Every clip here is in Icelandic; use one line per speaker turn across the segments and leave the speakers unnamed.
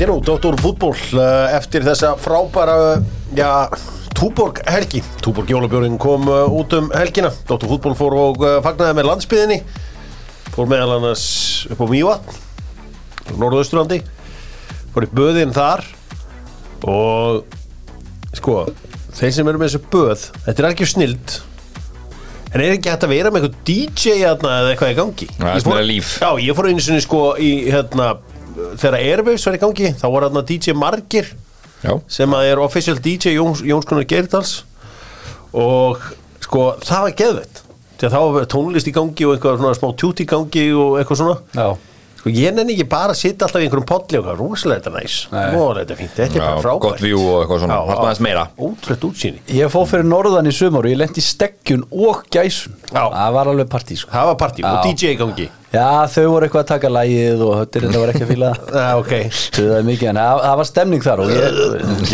Er nú Dóttor fútból uh, eftir þessa frábæra já, Túborg helgi. Túborg jólabjörn kom uh, út um helgina. Dóttor fútból fór og uh, fagnaði með landsbyðinni. Fór meðal annars upp á Mývatn Norðausturlandi. Fór í böðin þar. Og sko þeir sem eru með þessu böð þetta er ekki snild. En er ekki hægt að vera með eitthvað DJ eða eitthvað í gangi?
Er
Ég fór-. Já, ég fór einu sinni sko í hérna þegar Airwaves var í gangi þá var hérna DJ Margir
Já,
sem að er official DJ Jóns, Jónskunar Geirdals og sko það var að þá var tónlist í gangi og eitthvað svona smá tjút í gangi og eitthvað svona.
Já,
sko ég nenni ekki bara að sitja alltaf í einhverjum podli og eitthvað. Rosalega þetta næs. Þetta er fínt, þetta er bara frábært.
gott view og eitthvað svona. Þarna aðeins meira.
Ótrúlegt útsýni.
Ég fór fyrir norðan í sumar og ég lendi í steggjun og gæsun
Já.
Það var alveg partí sko.
Það var partí og. DJ í gangi
Já, þau voru eitthvað að taka lægið og höttir þetta var ekki að fíla það.
Já, ok.
Þau það mikið, en það var stemning þar og ég,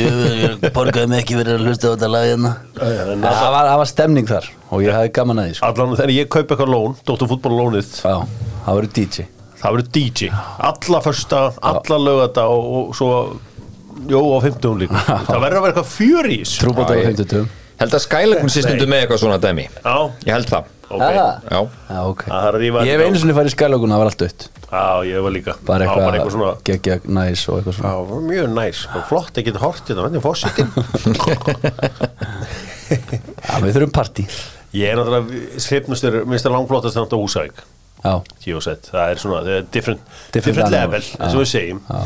ég borgaði mig ekki verið að hlusta á þetta lagið hérna.
En
Það var, það var stemning þar og ég hafði gaman að því sko.
Allan þegar ég kaup eitthvað lón, Dóttur fútból lónið
Já, það voru DJ
það verður DJ alla första, alla lögata og, og svo, jó á 50 líka. Það verður að vera eitthvað fjörís
Trúbóta á
Já, ég-
50
held að Skylagun sé stundu með eitthvað svona dæmi.
Já,
Ég held það.
Ok.
Já,
Já,
Já, ok.
Það er að rífa
Ég hef
þetta
einu sinni farið í skælögun, það var allt dött
já, ég var líka.
Bara
Já,
eitthvað,
eitthvað svona
geggja næs og eitthvað
Já,
svona
það var mjög næs, var flott að geta hort þetta, hvernig fórsettin
Já, við þurfum partí.
Ég er náttúrulega skrifnustur, minnst það langflottast þannig á Húsavík.
Já,
Tíosett, það er svona, það er different,
Different
different,
animal.
level, eins og við segjum.
Já,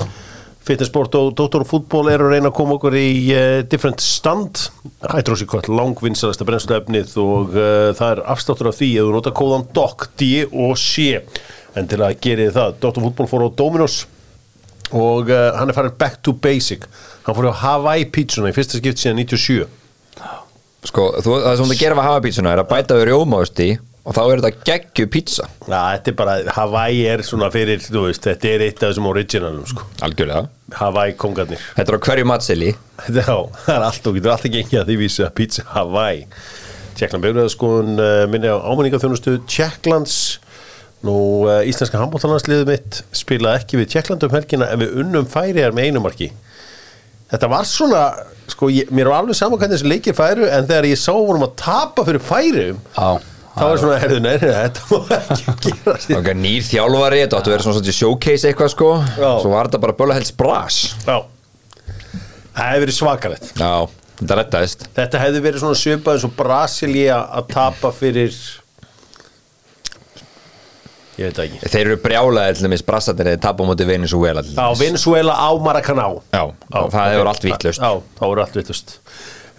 Fitnessport og Dóttor fútból eru að reyna að koma okkur í uh, different stand. Hydroxycut, langvinnsalasta brennsluefnið og uh, það er afstáttur af því að þú nota kóðan DOC, D og C. En til að gera það Dóttor fútból fór á Dominos og uh, hann er farin back to basic. Hann fór á Hawaii pizzuna í fyrsta skipt síðan 97
sko, þú, það sem þú gerir við hafa pítsuna er að bæta við rjómaosti og þá er þetta geggju pizza.
Já, þetta er bara, Hawaii er svona fyrir, þú veist, þetta er eitt af þessum originalum, sko.
Algjörlega.
Hawaii kongarnir.
Þetta er á hverju matseli?
Já, það er allt og getur alltaf gengið að því vísi að pizza Hawaii. Tjekkland byrjaðaskoðun uh, minni á ámenningaþjónustu Tjekklands Nú, uh, íslenska handbóltalansliðið mitt spilaði ekki við Tjekkland um helgina en við unnum færiðar með einumarki Þetta var svona, sko, ég, mér var alveg saman hvernig þessi leikir færu en þegar ég sá vorum að tapa fyrir færiðum
já
þá var svona, herðu, nei, nei, þetta má ekki gera sér.
Ok, nýr þjálfari, þetta áttu að vera svona svona showcase eitthvað sko.
Já.
Svo var þetta bara böla helst bras.
Já, það hefði verið svakalegt.
Já, þetta rettaðist.
Þetta hefði verið svona svipað eins og Brasilia að tapa fyrir ég veit það ekki.
Þeir eru brjálaðir til dæmis brassarnir eða tapa á móti Venezuela til
á
dæmis.
Venezuela á Maracaná
Já, það hefur allt vitlaust.
Já, það voru allt vittlust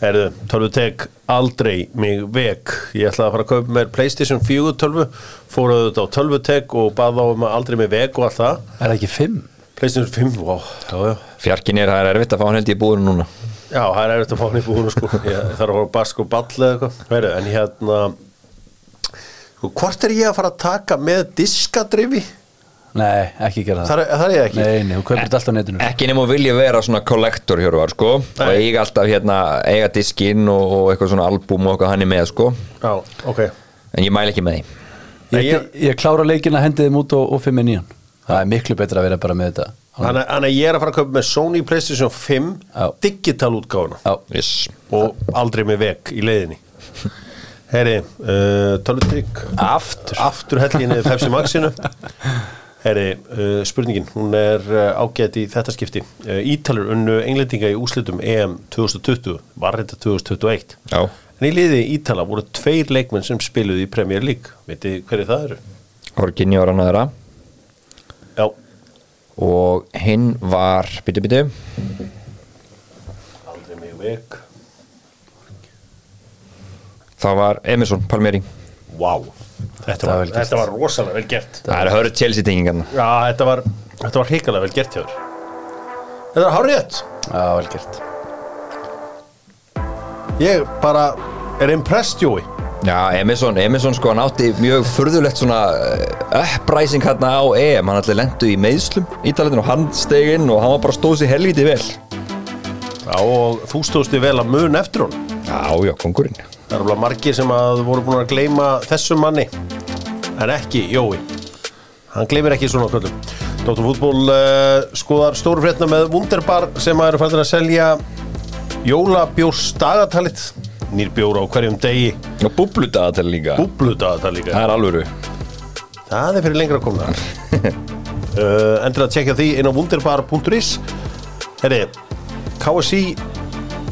Herðu, tölvu tek aldrei mig veg Ég ætlaði að fara að kaupa mér Playstation 4 tölvu Fóruðu þetta á tölvu tek og baða á um að aldrei mig veg og allt það.
Er það ekki fimm?
Playstation 5, wow, já, já.
Fjarkin er, það er erfitt að fá hann held í búinu núna.
Já, það er erfitt að fá hann í búinu sko. Ég þarf að fara bask og ball eða eitthvað. En hérna sko, Hvort er ég að fara að taka með diskadrifi?
Nei, ekki gera það.
Það er, það er ég ekki?
Nei, nei, þú kaupir þetta alltaf á netinu.
Ekki nema að vilja vera svona kollektor hjörvar sko. Og
Nei.
eiga alltaf hérna, eiga diskinn og, og eitthvað svona albúm og eitthvað hann er með sko.
Já, ok.
En ég mæl ekki með því.
Ég,
ég-
ég klára leikina, hendi þeim út og, og fimm í nýjan. Það er miklu betra að vera bara með þetta.
Þannig þannig að ég er að fara að kaupa með Sony Playstation 5
Já.
digital útgáfuna.
Já,
yes.
og aldrei með veg í leiðinni. Herri, uh, tölvutrygg.
Aftur.
Aftur helginni Pepsi Maxinu Herri, uh, spurningin hún er uh, ágætt í þetta skipti. Uh, Ítalur unnu englendinga í úslitum EM 2020, var þetta 2021
Já,
en í liði Ítala voru tveir leikmenn sem spiluði í Premier League. Veitir hverju það eru?
Orginni var hann aðra
Já,
Og hinn var, byttu byttu
aldrei með veg
Það var Emerson Palmeri
Vá, þetta,
var
var, þetta var rosalega vel gert.
Það er hörð Chelsea tengingan
Já, þetta var, var hrikalega vel gert hjá þér. Þetta var hárrétt.
Já, vel gert.
Ég bara er impressed, Jói.
Já, Emerson, Emerson sko, hann átti mjög furðulegt svona uh, uppræsing hérna á EM, hann allir lendu í meðslum Ítalinn og hann steg inn og hann var bara stóð sér helviti vel.
Já, og þú stóðst þig vel að mun eftir hún
Já, já, kongurinn
Það eru bara margir sem að voru búin að gleyma þessum manni. En ekki Jói. Hann gleymir ekki svona kvöldum Dóttur fútból uh, skoðar stóru frétna með Wunderbar sem að eru fættir að selja jólabjórs dagatalið. Nýr bjór á hverjum degi.
Og búbludagatal líka.
Búblu dagatal líka.
Það er alvöru.
Það er fyrir lengra að koma. Uh, endur að tjekka því inn á wunderbar.is herri KSI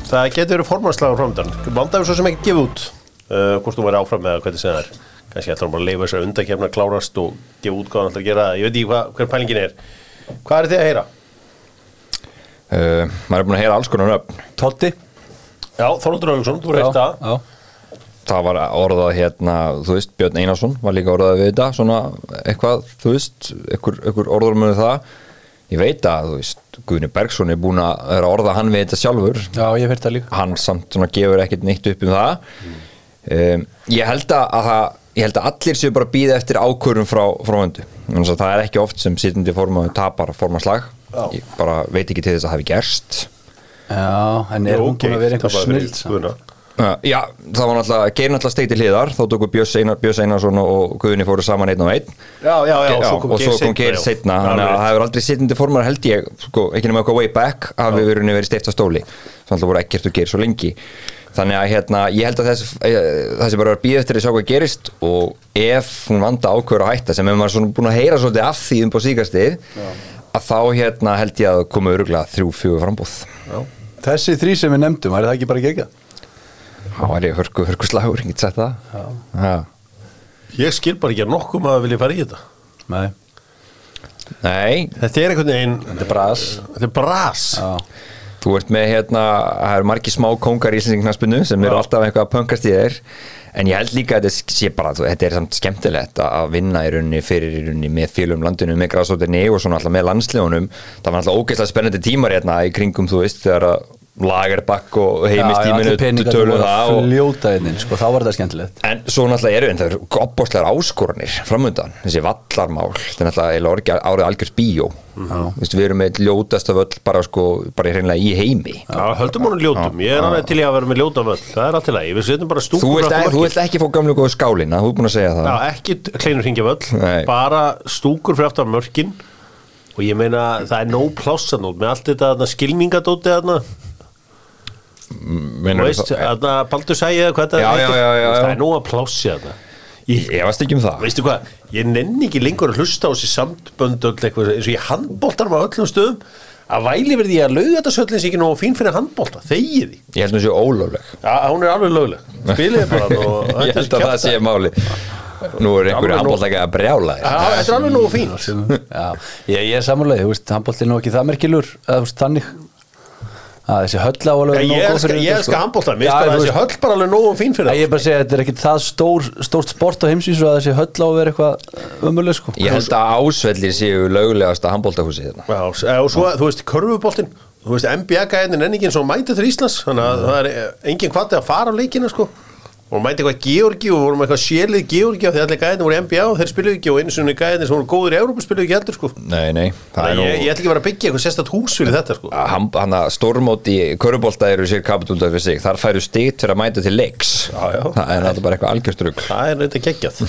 það getur verið formannslagur framöndan. Vandaður svo sem ekki gefið út. Uh, hvort þú væri áfram með hvernig sem það er. Kannski ætlar hann bara að leifa þess að undakefna klárast og gefa út hvað hann ætlar að gera. Ég veit ekki hvað, hver pælingin er. Hvað er þið að heyra?
uh, Maður er búin að heyra alls konar nöfn.
Totti
Já, Þorvaldur Ögungsson, þú reynt það.
já.
Það var orðað hérna, þú veist, Björn Einarsson var líka orðað við þetta, svona eitthvað, þú veist, einhver, einhver orður með það. Ég veit að, þú veist, Guðni Bergson er búin að vera orða hann við þetta sjálfur.
já, ég hef það líka
Hann samt svona gefur ekkert neitt upp um það. Um, ég held að, að það, ég held að allir séu bara býða eftir ákvörum frá, frá vöndu. Þannig að það er ekki oft sem sittandi formaður tapar formaslag.
Já.
Ég bara veit ekki til þess að það hafi gerst.
Já, en er hún búin að vera
fyrir
snild
já, það var náttúrulega, geir náttúrulega steigt til hliðar, þá tóku Björns Einar, Björns Einarsson og og Guðni fóru saman einn og einn.
Já, já, já,
Já, og svo kom Geir
já.
setna
Já,
þannig að það hefur aldrei sittandi formar held ég sko, ekki nema eitthvað way back hafi verið verið steift á stóli. Þannig að það voru ekkert og Geir svo lengi. Þannig að hérna, ég held að þess, eh, það sem bara var býð eftir að sjá hvað gerist og ef hún vanda ákveður að hætta sem ef maður er svona búin að heyra svolítið af því um að þá hérna held ég að koma öruglega þrjú, fjögur frambúð
Þessi þrý sem við nefndum, var það ekki bara gegja?
Það var ég hörku, hörku slagur, ég get sett það. Já.
Ég skil bara ekki að nokkuð maður vilja fara í þetta.
Nei,
Nei,
Þetta er einhvern veginn
þetta er bras.
Þetta er bras.
Já,
Þú ert með hérna, það eru margir smá kóngar í Íslandingnarsbunnu sem eru
Já.
alltaf eitthvað að pöngast í þeir en ég held líka að þetta sé bara, þetta er samt skemmtilegt að- að vinna í rauninni fyrir í rauninni með félum landinu, með græsóttinni og svona alltaf með landslegunum, það var alltaf ógeðslega spennandi tímar hérna í kringum, þú veist, þegar að Lagerbakk og heimistíminu
peningar
tölu
voru
það
að
og
sko, þá var þetta skemmtilegt.
En svo náttúrulega eru, en það eru opbóðslegar áskoranir framundan, þessi vallarmál þetta er náttúrulega árið algjörst bíó. Þú veist, við erum með ljótasta völl bara sko, bara hreinlega í heimi.
Já, höldum honum ljótum, ég er alveg til í að vera með ljóta völl. Það er allt í lagi, við setjum bara
Þú
stúkur
vilt,
aftan
ekki, þú vilt ekki fá gamlu góðu skálina, þú er búin að segja það.
Já, ekki kleinur hringja völl. Bara stúkur fyrir Og ég meina, það er nóg plássanót Með allt þetta þarna skilningadóti þarna Þú veist,
það-
þarna Baldur sæði hvað heitir.
já, já, já.
Það er nóg að plássi þarna. Ég,
Ég varst ekki um það.
Veistu hvað, ég nenni ekki lengur að hlusta á þessi eitthvað eins og ég handbóltar á öllum stöðum. Að væli verði ég að lauga þetta söllins ekki nógu fín fyrir handbólta, þegið því.
Ég held að það sé ólöfleg
Já, hún er alveg lögleg, spilið bara
Ég held að það sé máli Nú er einhverju handbóltækja að brjála þér.
Þetta er alveg nógu fín.
Já, ég, ég er samanlega, þú veist, handbólti er nú ekki það merkilur eða þú veist, þannig að þessi höll á alveg
ég
góð fyrir
ég
þetta,
elska handbólta, mér finnst bara þessi höll bara alveg nógu fín fyrir
Ég
það.
er bara að segja að þetta er ekki það stór, stórt sport á heimsvísu að þessi höll á að vera eitthvað ömuleg sko.
Ég held að ásvellir séu lögulegasta handbóltahúsi hérna.
Já, og svo, þú veist, körfuboltinn. Þú veist, NBA-gæðin er enginn svo mætið til Íslands Þannig að það er enginn hvati að fara á leikina, sko Og mæti eitthvað Georgi og vorum eitthvað sjélið Georgi af Því allir gæðin voru NBA og þeir spiluðu ekki Og einu sinni gæðin sem voru góður í Európa spiluðu ekki heldur, sko.
Nei, nei,
Þannig
nú
ég, ég ætla ekki vera að byggja eitthvað sérstætt hús fyrir þetta, sko.
Hann, að stórmóti körubólta eru sér kapitúldað fyrir sig. Þar færu stíkt fyrir að mæta til leiks.
Já, já.
það er náttúrulega bara eitthvað algjörstrugg
Það er þetta geggjað.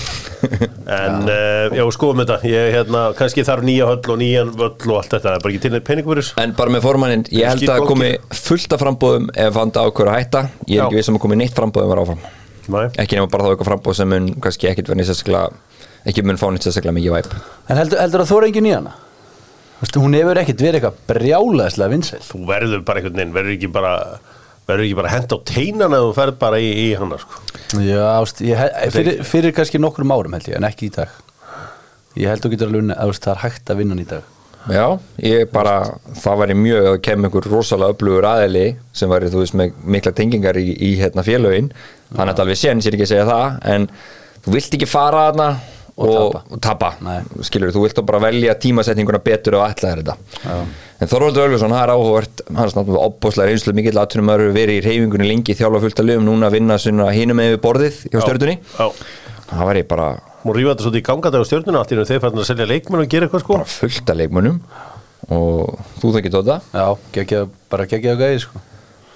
En, uh, já, skoðum þetta. Ég, hérna, kannski þarf nýja höll og nýjan völl og allt þetta. Það er bara ekki til þessu.
en bara með formanninn, ég held að komi fullt af frambóðum ef hann ákveður að hætta. Ég er
Já.
ekki viss um að komi neitt frambóðum var áfram
Nei.
ekki nema bara þá eitthvað frambóð sem mun kannski ekkit verið sérstaklega ekki mun fá neitt sérstaklega mikið væp
En heldur, heldur að þú er engin í hana? Þú veist, hún hefur ekkit verið eitthvað brjálaðislega vinsæl
Þú verður bara einhvern veginn Verður ekki bara Verður ekki bara hent á teinana og þú ferð bara í, í hana, sko
Já, ást, ég, fyrir, fyrir kannski nokkrum árum held ég, en ekki í dag Ég held þú getur alveg að það er hægt að vinna hann í dag
Já, ég bara, það væri mjög að kem einhver rosalega öflugur aðeli sem væri, þú veist, með mikla tengingar í, í hérna félögin, þannig að þetta alveg séns, ég er ekki að segja það, en þú vilt ekki fara þarna
Og
og,
tapa.
og tapa, skilur, þú vilt bara velja tímasetninguna betur og ætlaðir þetta.
Já.
en Þorvaldur Ölfusson, það er áhugavert. Hann er snáttúrulega opbóðslega reynslu mikill aðtunum að verið í reyfingunni lengi, þjálfa fullt að lögum núna að vinna hinum með borðið hjá stjörnunni.
Já
það væri bara,
Mú rífa þetta svolítið í gangadag á stjórnuna Allt í einu þeir færðin að selja leikmenn og gera eitthvað, sko.
Bara fullt að leikmönnum. Og þú þekkir þetta,
Já, geggja, bara geggja og gæði sko.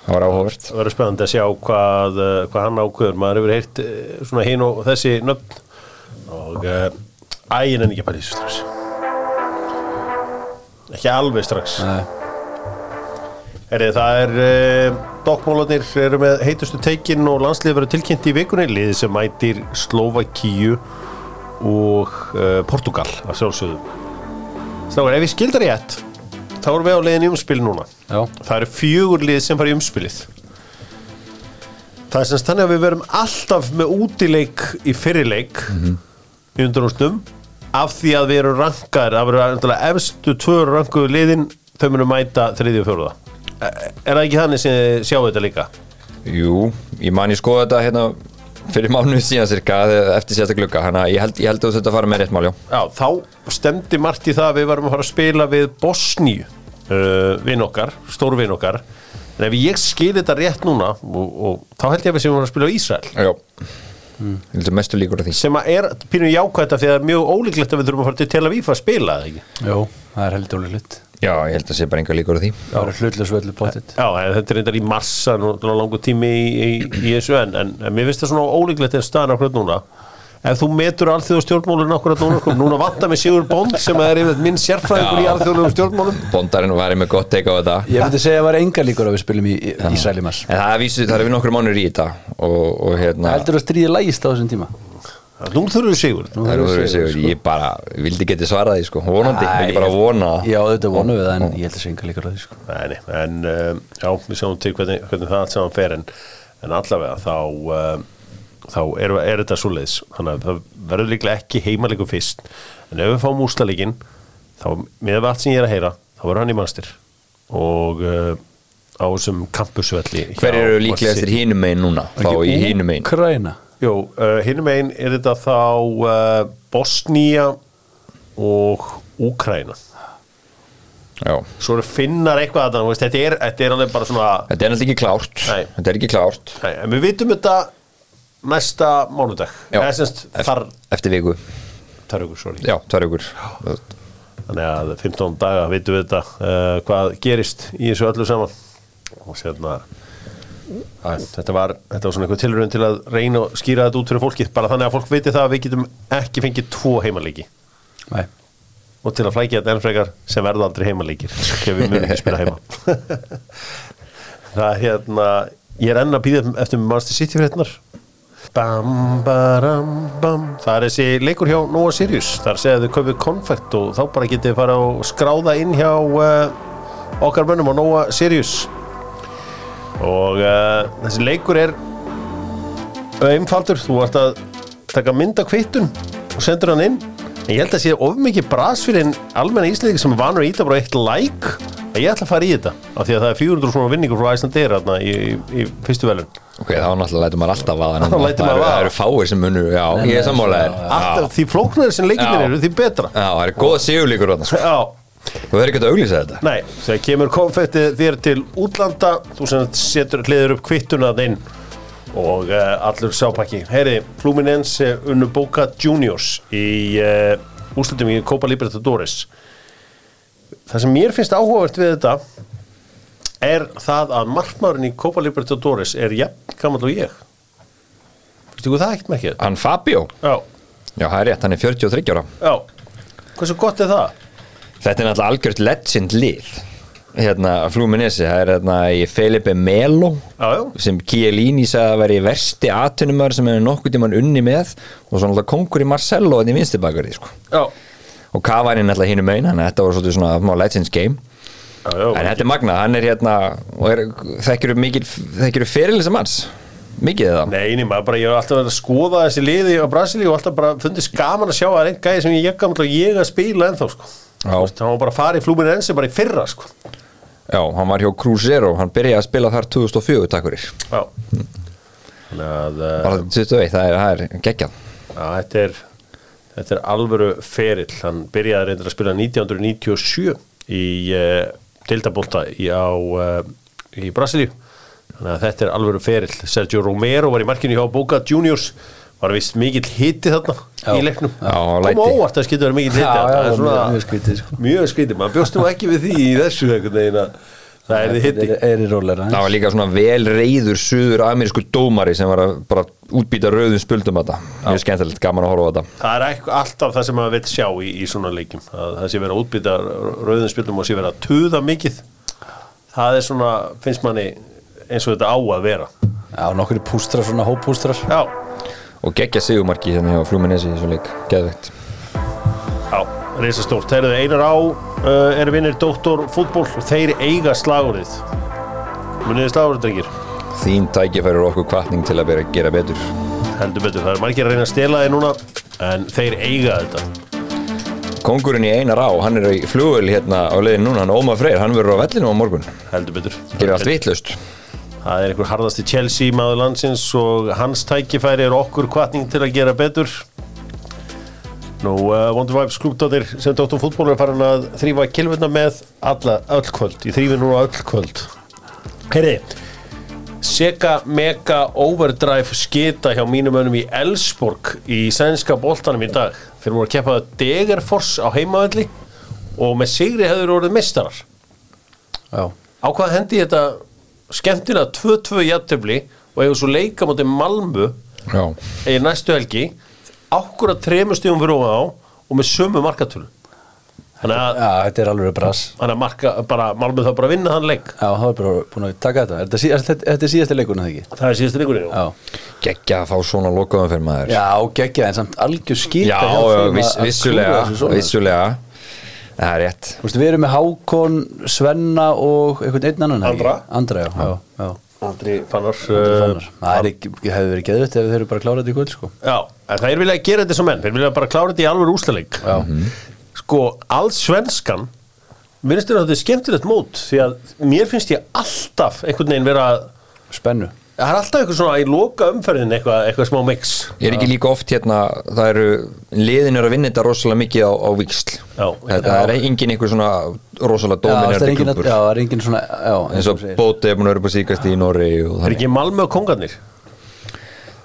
Það var áhugavert.
Það verður spennandi að sjá hvað, uh, hvað hann ákveður. Maður hefur heyrt uh, svona hinn og þessi nöfn. Og uh, ægin en ekki í þessu strax. Ekki alveg strax.
Nei.
Heri, það er dokkmólarnir eru með heitustu teikinn og landsliðið verður tilkynnt í vikunni liðið sem mætir Slovakíu og uh, Portugal að sjálfsögðu. Strákar, ef ég skildar rétt þá erum við á leiðin í umspil núna.
Já,
það eru fjögur lið sem fara í umspilið. Það er semst þannig að við verum alltaf með útileik í fyrirleik í undanústum af því að við erum rankar af því að efstu tvö rankuðu liðin þau munum mæta þriði og fjóruða er það ekki þannig sem þið sjáu þetta líka?
Jú, ég man ég skoða þetta hérna fyrir mánuð síðan cirka eftir sérsta glugga þannig að ég held, ég held að þetta fara með rétt mál, já.
Já, þá stemdi margt í það að við varum að fara að spila við Bosníu uh, vinn okkar, stór vinn okkar. En ef ég skil þetta rétt núna og, og þá held ég að við sem vorum að spila á Ísrael.
Já, ég held að mestu líkur á því.
Sem að er pínu jákvæmt af því að það er mjög ólíklegt að við þurfum að fara til Tel Aviv að spila það ekki?
Jó, það er heldur hlut
Já, ég held að sé bara enga líkur á því.
Það er hlutlega potið
Já, þetta er reyndar í massa nú langur tími í, í, í þessu en, en, en mér finnst það svona ólíklegt en staðan akkurat núna. Ef þú metur alþjóðu stjórnmálun akkurat núna sko, núna vantar með Sigur Bond sem er yfir minn sérfræðingur í alþjóðlegum stjórnmálum.
Bondarinn var með gott teika á þetta.
Ég myndi segja að það var enga líkur að við spilum í í Ísraeli mass
En það er það er við nokkur mánur í þetta og, og hérna
Heldur að stríði lægist á þessum tíma
Nú þurfum við Sigur.
Nú þurfum við sigur,
segur, ég bara vildi geti svarað því sko, vonandi,
Æ,
ekki bara vona
Já, þetta vonum við það en ég held að líkur að því sko.
Nei, nei, en uh, já, við sjáum til hvernig, hvernig það allt saman fer en, en allavega þá, uh, þá er, er þetta svo leiðis þannig að það verður líklega ekki heimaleikum fyrst. En ef við fáum úslaleikin þá með allt sem ég er að heyra þá verður hann í mannstir og uh, á þessum kampusvelli
Hver eru
Marseille.
þér hínum megin núna? Þá í hínum megin
Jú, uh, hinum einn er þetta þá uh, Bosnía og Úkraina
Já,
svo finnar eitthvað að það þetta er, þetta er alveg bara svona
þetta er náttúrulega ekki klárt.
Nei.
Þetta er ekki klárt.
Nei, en við vitum þetta næsta mánudag.
Já.
eða semst þar
Eftir viku,
þar ykkur, sorry.
Já, tvær vikur.
Þannig að 15 daga vitum við þetta uh, hvað gerist í þessu öllu saman. Og sérna þetta var þetta var svona einhver tilröðin til að reyna að skýra þetta út fyrir fólki bara þannig að fólk viti það að við getum ekki fengið tvo heimalíki
Nei.
Og til að flækja þetta enn frekar sem verða aldrei heimalíkir ef við munum ekki spila heima. Það er hérna ég er enn að býða eftir Master City frétnar bam, baram, bam. Það er þessi leikur hjá Nova Sirius. Þar segja þau kaupið konfekt og þá bara getið fara og skráða inn hjá uh, okkar mönnum á Nova Sirius og uh, þessi leikur er einfaldur, þú ert að taka mynda kvittun og sendur hann inn. En ég held að sé of mikið bras fyrir en almenna íslendingi sem vanur að íta bara eitt like. Að ég ætla að fara í þetta af því að það er 400 svona vinningur frá Æslandeir í, í, í fyrstu velun
Ok, þá náttúrulega lætur maður alltaf
maður
Það
vaða.
eru fáir sem munur, já, ég er sammálaðir
því flóknari sem leikinir eru því betra.
Já, það eru góða þarna sko.
já,
Þú verður ekki að auglýsa þetta.
Nei, þegar kemur konfektið þér til útlanda þú setur hliður upp kvittuna þarna inn og uh, allur sápakki. Heyri, Fluminense unnu Boca Juniors í uh, úslutum í Copa Libertadores. Það sem mér finnst áhugavert við þetta er það að markmaðurinn í Copa Libertadores er jafn gammal og ég. Vistu hvað það ekkert með ekki?
Hann Fabio,
Já,
já, það er rétt, hann er 43 ára.
Já. Hversu gott er það?
Þetta er náttúrulega algjört legend lið. Hérna, Fluminense, það er hérna í Felipe Melo
já
sem Chiellini sagði að veri versti atunumar sem hefur nokkuð tímann unni með og svo náttúrulega kongur í Marcello en í vinstibakari sko.
Já,
og Cavani náttúrulega hinu megin þannig að þetta voru svolítið svona legends game.
Já, já.
En þetta er magna, hann er hérna mikil þekkjur fyrirlisa manns mikið eða?
Nei, maður bara, ég hef alltaf verið að skoða þessi liði á Brasilíu og alltaf bara fundist gaman að sjá að er einn gæði sem ég og ég að spila ennþá, sko. Hann var bara að fara í Fluminense bara í fyrra, sko.
já, hann var hjá Cruzeiro, hann byrjaði að spila þar 2004 takk fyrir,
Já. Þannig að, uh,
bara 21 það er, er geggjað
þetta þetta er alvöru ferill. Hann byrjaði reyndir að spila 1997 í uh, Tildabólta í, á, uh, í Brasilíu. Þannig að þetta er alvöru ferill. Sergio Romero var í markinu hjá Boca Juniors. Var vist mikill hiti þarna
Já.
í leiknum.
Já,
Kom óvart að það skilja verið mikill hiti.
Já, já,
Það er
mjög-
svona-
mjög skrítið, sko.
Mjög skrítið, maður bjóst nú ekki við því í þessu einhvern veginn að Það er þið hitti
er, er
Það var líka svona vel reyður suður amerísku dómari sem var að bara útbýta rauðum spuldum að þetta Mjög skemmtilegt, gaman að horfa á þetta.
Það er eitthvað, alltaf það sem maður veit sjá í, í svona leikjum. Að það sé verið að útbytta rauðin spildum og sé verið að tuða mikið. Það er svona, finnst manni eins og þetta á að vera.
Já, nokkur pústrar, svona hóppústrar
Já,
Og geggja sigumarki hérna hjá Fluminesi í þessu leik, geðveikt.
Já, reysa stórt Þeir eru einar á, uh, eru vinnir Dóttor fútból og þeir eiga slagurðið Muniði slagurðið, drengir?
Þín tækifæri er okkur kvartning til að bera, gera betur.
Heldur betur, það er margir að reyna að stela þið núna en þeir eiga þetta.
Kongurinn í einar á, hann er í flugul hérna á leiðin núna, hann er Ómar Freyr, hann verður á vellinu á morgun.
Heldur betur.
Gerir allt vitlaust
Það er einhver harðasti Chelsea maður landsins og hans tækifæri er okkur kvartning til að gera betur. Nú, uh, Wonder Vibes klúbdóttir sem Dóttum fútból er farin að þrýfa kilvurna með alla, öll kvöld, ég þrýfi núna öll kvöld. Heyri, Sega Mega Overdrive skita hjá mínum önum í Elsborg í sænska boltanum í dag. Þeir voru að keppa Degerfors á heimavelli og með sigri hefur orðið mistarar
Já,
á hvað hendi þetta skemmtilega 2-2 jættöfli og hefur svo leika mútið Malmö
Já.
í næstu helgi. Ákvörða tremur stífum fyrir ofan á og með sömu markatölu. Þannig að,
já þetta er alveg brass.
Þannig að marka, bara, Malmö þá bara að vinna þann leik.
Já, það er bara búin að taka þetta. Er Þetta, sí- þetta, þetta er síðasti leikurinn, það ekki?
það er síðast leikurinn
Já,
Geggja að fá svona lokaðum fyrir maður.
Já geggja, en samt algjör skýta
Já, já, viss, vissulega, vissulega Það er rétt.
Þú veist, við erum með Hákon, Svenna og einhvern einn annan?
Andra.
Andra, já, já, já.
Andri Fannar.
Fannar.
uh,
Það hefði verið geðvitt ef þeir eru bara að klára þetta í kvöld, sko.
Já, en það er vilja að gera þetta sem menn. Þeir vilja bara klára þetta í alveg úrslaleik
Já,
sko, alls svenskan minnst þér að þetta er skemmtilegt mót því að mér finnst ég alltaf einhvern veginn vera
spennu
það er alltaf eitthvað svona í loka umferðin eitthvað, eitthvað smá mix.
Ég er ekki líka oft hérna, það eru liðin er að vinna þetta rosalega mikið á, á viksl
Já.
Það er engin einhver svona rosalega
Já, það er
dominerandi klubur
já, það er engin svona já,
eins og
þú segir.
Bóti er búin að vera upp á síkast í Norri og
er ekki Malmö og kongarnir?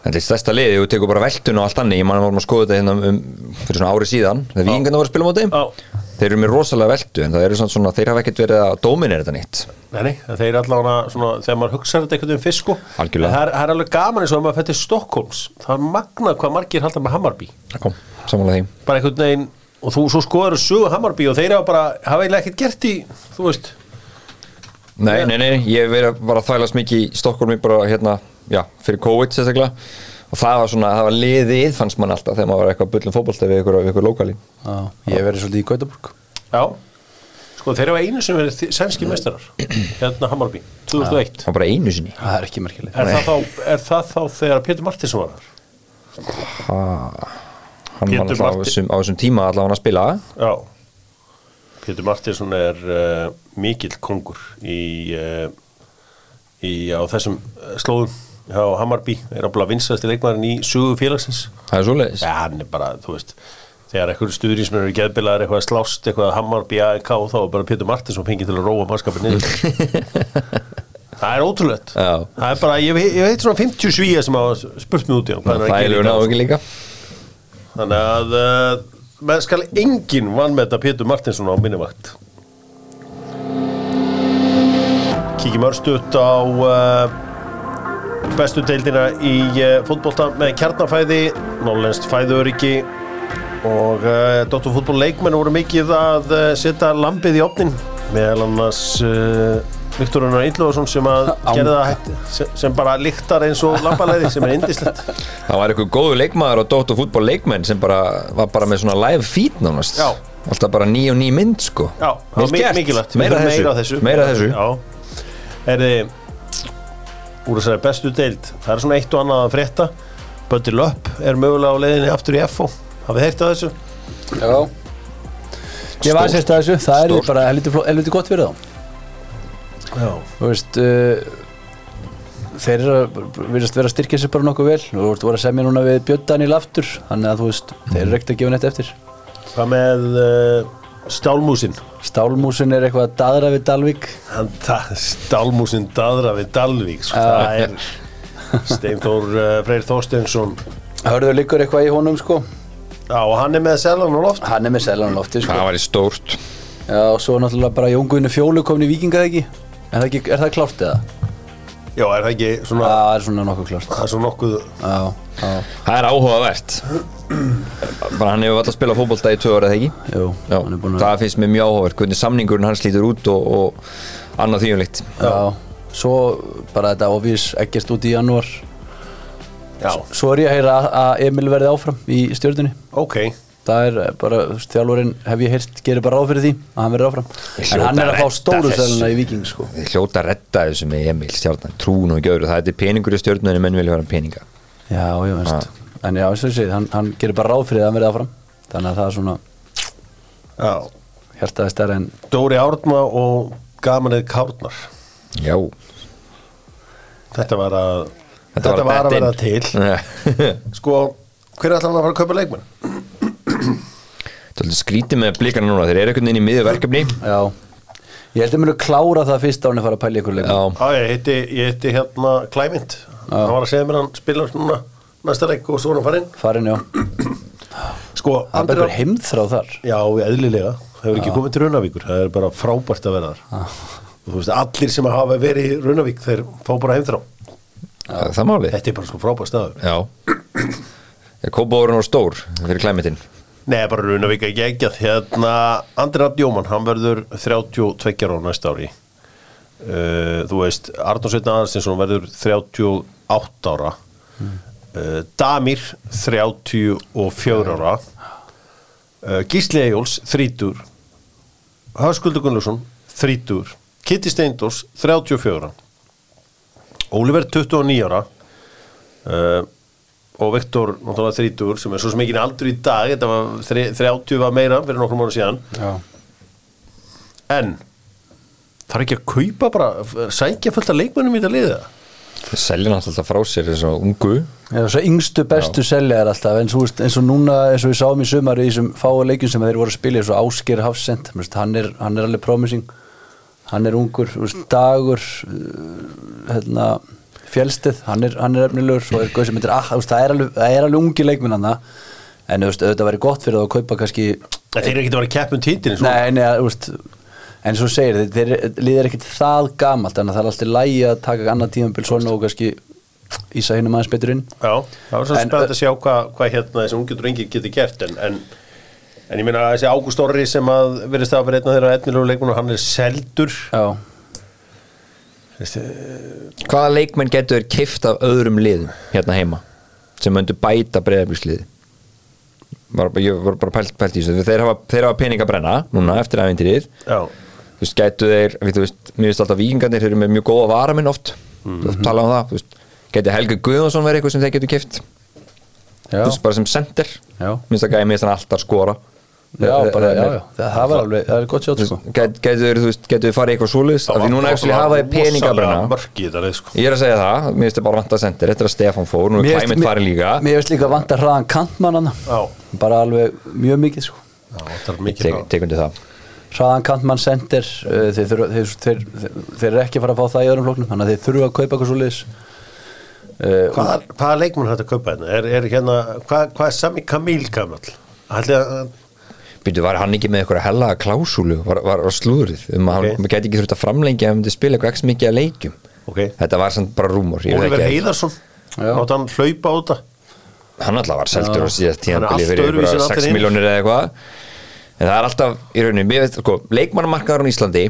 Þetta er stærsta liði, þú tekur bara veltun og allt annað ég man að vorum að skoða þetta hérna um, fyrir svona ári síðan þegar vikingarna voru að spila á þeim
Já.
Þeir eru með rosalega veltu en það eru svona, þeir hafa ekkert verið að dominera þetta nýtt
Nei, nei, þeir allavega svona, þegar maður hugsaður þetta einhvern veginn fyrst sko
Algjörlega.
Það er, það er alveg gaman eins og að maður fætti Stokkólms það er magnað hvað margir halda með Hammarby.
Já, samanlega því.
Bara einhvern veginn, og þú svo skoður sögu Hammarby og þeir hafa bara, hafa eiginlega ekkert gert í þú veist,
Nei, nei, nei, ég hef verið að- þvælast mikið í Stokkólmi bara hérna, já, fyrir COVID sérstaklega og það var svona, það var liðið fannst mann alltaf þegar maður var eitthvað bullum fótbolta við ykkur, ykkur lokali
Já, ég verið svolítið í Gautaborg.
Já. Sko þeir hafa einu sem verið sænski meistarar hérna Hammarby, 2001
það var bara einu sinni.
Það er ekki merkileg
er það, þá, er það þá þegar Pétur Martinsson var þar?
hann
Pétur
var alltaf á
Marti-
þessum, á þessum tíma allavega að spila.
Já. Pétur Martinsson er uh, mikill kongur í, uh, í á þessum uh, slóðum hjá Hammarby er að vinsast í leikmaðurinn í sögu félagsins.
Það er svoleiðis.
Já, hann er bara, þú veist þegar stuðri sem eru geðbilaðar eitthvað að slást eitthvað Hammarby AEK þá er bara Pétur Martinsson fengið til að róa mannskapin niður. Það er ótrúlegt. Það er bara, ég, ég veit svona 50 svíja sem hafa spurt mig út í hann
það er ekki líka.
Þannig að uh, skal enginn vann með þetta Pétur Martinsson á minni vakt Kíkjum örstuðt á uh, bestu deildina í uh, fótbolta með kjarnafæði Norrlenskt fæðuriki og uh, Dóttur fútból leikmenn voru mikið að uh, setja lambið í opnin meðal annars uh, Viktor Unnar Ylluvarsson sem að hætti. sem, sem bara lyktar eins og lambalæði sem er indislegt
það var eitthvað góðu leikmaður og dótt og fútból leikmenn sem bara var bara með svona live feed nánast.
Já.
alltaf bara ný og ný mynd sko.
Já, mikilvægt.
Meira, þessu.
meira þessu. Já. Er þið Úr þessari bestu deild. Það er svona eitt og annað að frétta. Böndi Löpp er mögulega á leiðinni aftur í FO Hafið heyrt af þessu?
Já. Ég var
Stórt.
sérst að þessu, það er bara helviti, gott fyrir þá.
Já.
Þú veist uh, Þeir eru að virðast vera að styrkja sér bara nokkuð vel. Og þú veist, voru að semja núna við Björn Daniel aftur. Þannig að þú veist, þeir eru ekkert að gefa neitt eftir.
Hvað með uh, Stálmúsin?
Stálmúsin er eitthvað að daðra við Dalvík.
Hann, það, stálmúsin daðra við Dalvík sko. Það er Steinþór uh, Freyr Þorsteinsson.
Hörður liggur eitthvað í honum sko?
Já, og hann er með selan og loft
Hann er með selan á lofti sko.
Það var í stórt.
Já, og svo náttúrulega bara Jón Guðinu Fjólu komin í Vikinga ekki Er það, ekki, er það klárt eða?
Já, er það ekki svona
Það er svona nokkuð klárt
Það er svo nokkuð
Já, já,
Það er áhugavert. Bara hann hefur alltaf spilað fótbolta í tvö eða ekki?
Jú
Já,
hann er búinn að-
það finnst mér mjög áhugavert hvernig samningurinn hans lítur út og, og annað þýjumlikt
Já, svo bara þetta óvís ekkert út í janúar.
Já,
Svo er ég að heyra að- að Emil verði áfram í stjórnunni
ok
Það er bara, þú veist, þjálfurinn hef ég heyrt, gerir bara ráð fyrir því að hann verði áfram. En hann er að fá stóru selina í Viking sko.
Við hljóta að redda þessu með Emil stjárnan, trún og gjöru, það er peningur í stjórnunni menn vilja vera peninga.
Já, ég veist. En já, eins og ég segi, hann, hann gerir bara ráð fyrir að hann verði áfram. Þannig að það er svona
Já,
hjartaði stærri en
Dóri Árna og Gamanið Kárnar.
Já,
Þetta var að Þetta, var að vera til. Sko, hver er alltaf að fara að kaupa leikmenn?
Það er skrítið með blikana núna, þeir eru einhvern veginn í miðju verkefni.
Já. Ég held að munu klára það fyrst á hann að fara að pæla ykkur leik.
Já,
Já, ég hitti, ég hitti hérna Klæmynd. Hann var að segja mér hann spilar núna næsta leik og svo er hann farinn.
Farin, já.
Sko,
Það er bara heimþráð þar.
Já, eðlilega, hefur ekki komið til Runavíkur. Það er bara frábært að vera þar. Og þú veist, allir sem hafa verið í Runavík þeir fá bara heimþrá.
Það er málið.
Þetta er bara sko frábært staður.
Já. Kópavórun var stór fyrir klæmitinn
Nei, bara Runavík ekki ekki hérna, Andri Rapp Jómann, hann verður 32 ára næsta ári. Uh, þú veist Arnór Sveitna Aðarstinsson verður 38 ára. Uh, Damir 34 ára. Uh, Gísli Eyjóls 30 Höskuldur Gunnlaugsson 30 Kitty Steindors 34 Óliver 29 ára. Uh, og Viktor náttúrulega 30 sem er svo sem ekki aldur í dag þetta var þri- 30 var meira fyrir nokkrum mánu síðan.
Já.
En þarf ekki að kaupa bara sækja fullt af leikmönnum í þetta liða
Þeir selja náttúrulega frá sér þess að ungu.
Já, svo yngstu bestu selja er alltaf eins og, eins og núna, eins og við sáum í sumar í þessum fáa leikjum sem þeir voru að spila eins og Ásker Hafsend, hann er, hann er alveg promising, hann er ungur dagur uh, hérna, fjölstið hann er, hann er efnilegur, svo er gauð sem heitir ah, þú veist, það er alveg, það er alveg ungi leikminn hann en auðvitað væri gott fyrir það að kaupa kannski,
en þeir eru ekki að vera að keppa um títilin
nei, nei, þú veist en svo segir þeir, líður ekkit það gamalt, að það er alltaf lægi að taka annað tímabil svona og kannski ísa hinnum aðeins betur inn.
Já, það var svo
En-
spennandi að sjá hvað hva hérna þessi ungi drengir getur gert en, en, en ég meina að þessi Ágúst Orri sem að verðist að vera einn af þeirra etnilegu leikmennu hann er seldur.
Já,
Hvaða leikmenn getur kift af öðrum liðum hérna heima sem möndu bæta breyðablísliði var, ég var bara pælt, pælt í þessu. Þeir hafa, þeir hafa pening að brenna núna eftir aðeintirið
Já,
þú veist, gætu þeir, við, veist, mér finnst alltaf vikingarnir, þeir eru með mjög góða varamenn oft. Mm -hmm. tala um það, veist gæti Helga Guðjónsson verið eitthvað sem þeir getur kift þú veist, bara sem sender minnst að gæði mér þannig alltaf skora
já, bara, já, já. Það, var alveg, það er gott sjátt sko
Gætu þeir, þú veist, gætu þeir farið eitthvað svoleiðis? Af því núna ekki hafa þeir pening að brenna
mörk í þetta leið sko.
Ég er að segja það, mér finnst það bara vant að sendir Þetta er að Stefán fór, nú er Klæmint farið líka.
Mér finnst líka vant að hraðan kantmann bara alveg mjög mikið sko.
Tekundi það.
Hraðan kantmann sendir uh, þeir, þeir, þeir, þeir, þeir eru ekki að fara að fá það í öðrum flóknum þannig að þeir þurfa að kaupa eitthvað svo liðs uh,
Hvaða, leikmenn hægt að kaupa hérna? Er, er hérna, hvað, er Sami Kamil gamall? Ætli að,
Býtu, var hann ekki með eitthvað hella klásúlu? Var, var, var slúðrið um að
Ok.
hann gæti ekki þurft að framlengja ef hann myndi spila eitthvað ekki mikið að leikjum?
Ok,
Þetta var samt bara veit
Oliver
Já.
átt hann hlaupa á þetta?
Hann alltaf var seldur á síðast
allt
fyrir
öðruvísi en
ykkur
allir
6
hinir.
miljónir eða eitthvað. En það er alltaf, í veit, sko, leikmannamarkaður á Íslandi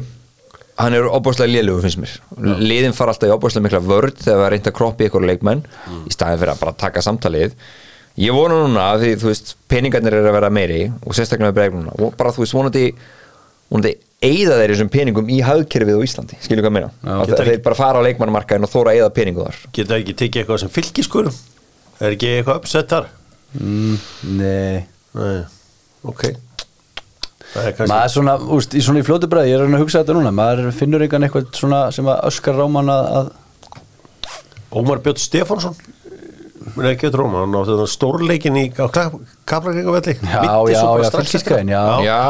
hann er óbúslega lélugu finnst mér. Liðin fara alltaf í óbúslega mikla vörd þegar það er reynd að kroppi ykkur leikmenn
Mm.
í staðin fyrir að bara taka samtalið ég vona núna að því, þú veist, peningarnir eru að vera meiri og sérstaklega með bregðununa og bara, þú veist, vonandi vonandi eigða þeir þessum peningum í hagkerfið á Íslandi, skilju hvað meina? Að þeir
ekki-
bara fara á leikmannamarkaðin og þóra að eigða peningu þar.
Geta ekki tekið eitthvað sem fylgiskur? Er ekki eitthvað uppsett þar?
mm, Nei.
Nei, ok. Er kannski
maður er svona, úst, í svona í fljótu bræði ég er að hugsa þetta núna, maður finnur einhvern eitthvað svona sem að öskar ráman að, að
Ómar Björn Stefánsson? er ekki að tróma, hann á þetta stórleikin í Kaplakrikavelli.
Já, já, já, fylgiskæðin já, já.
já,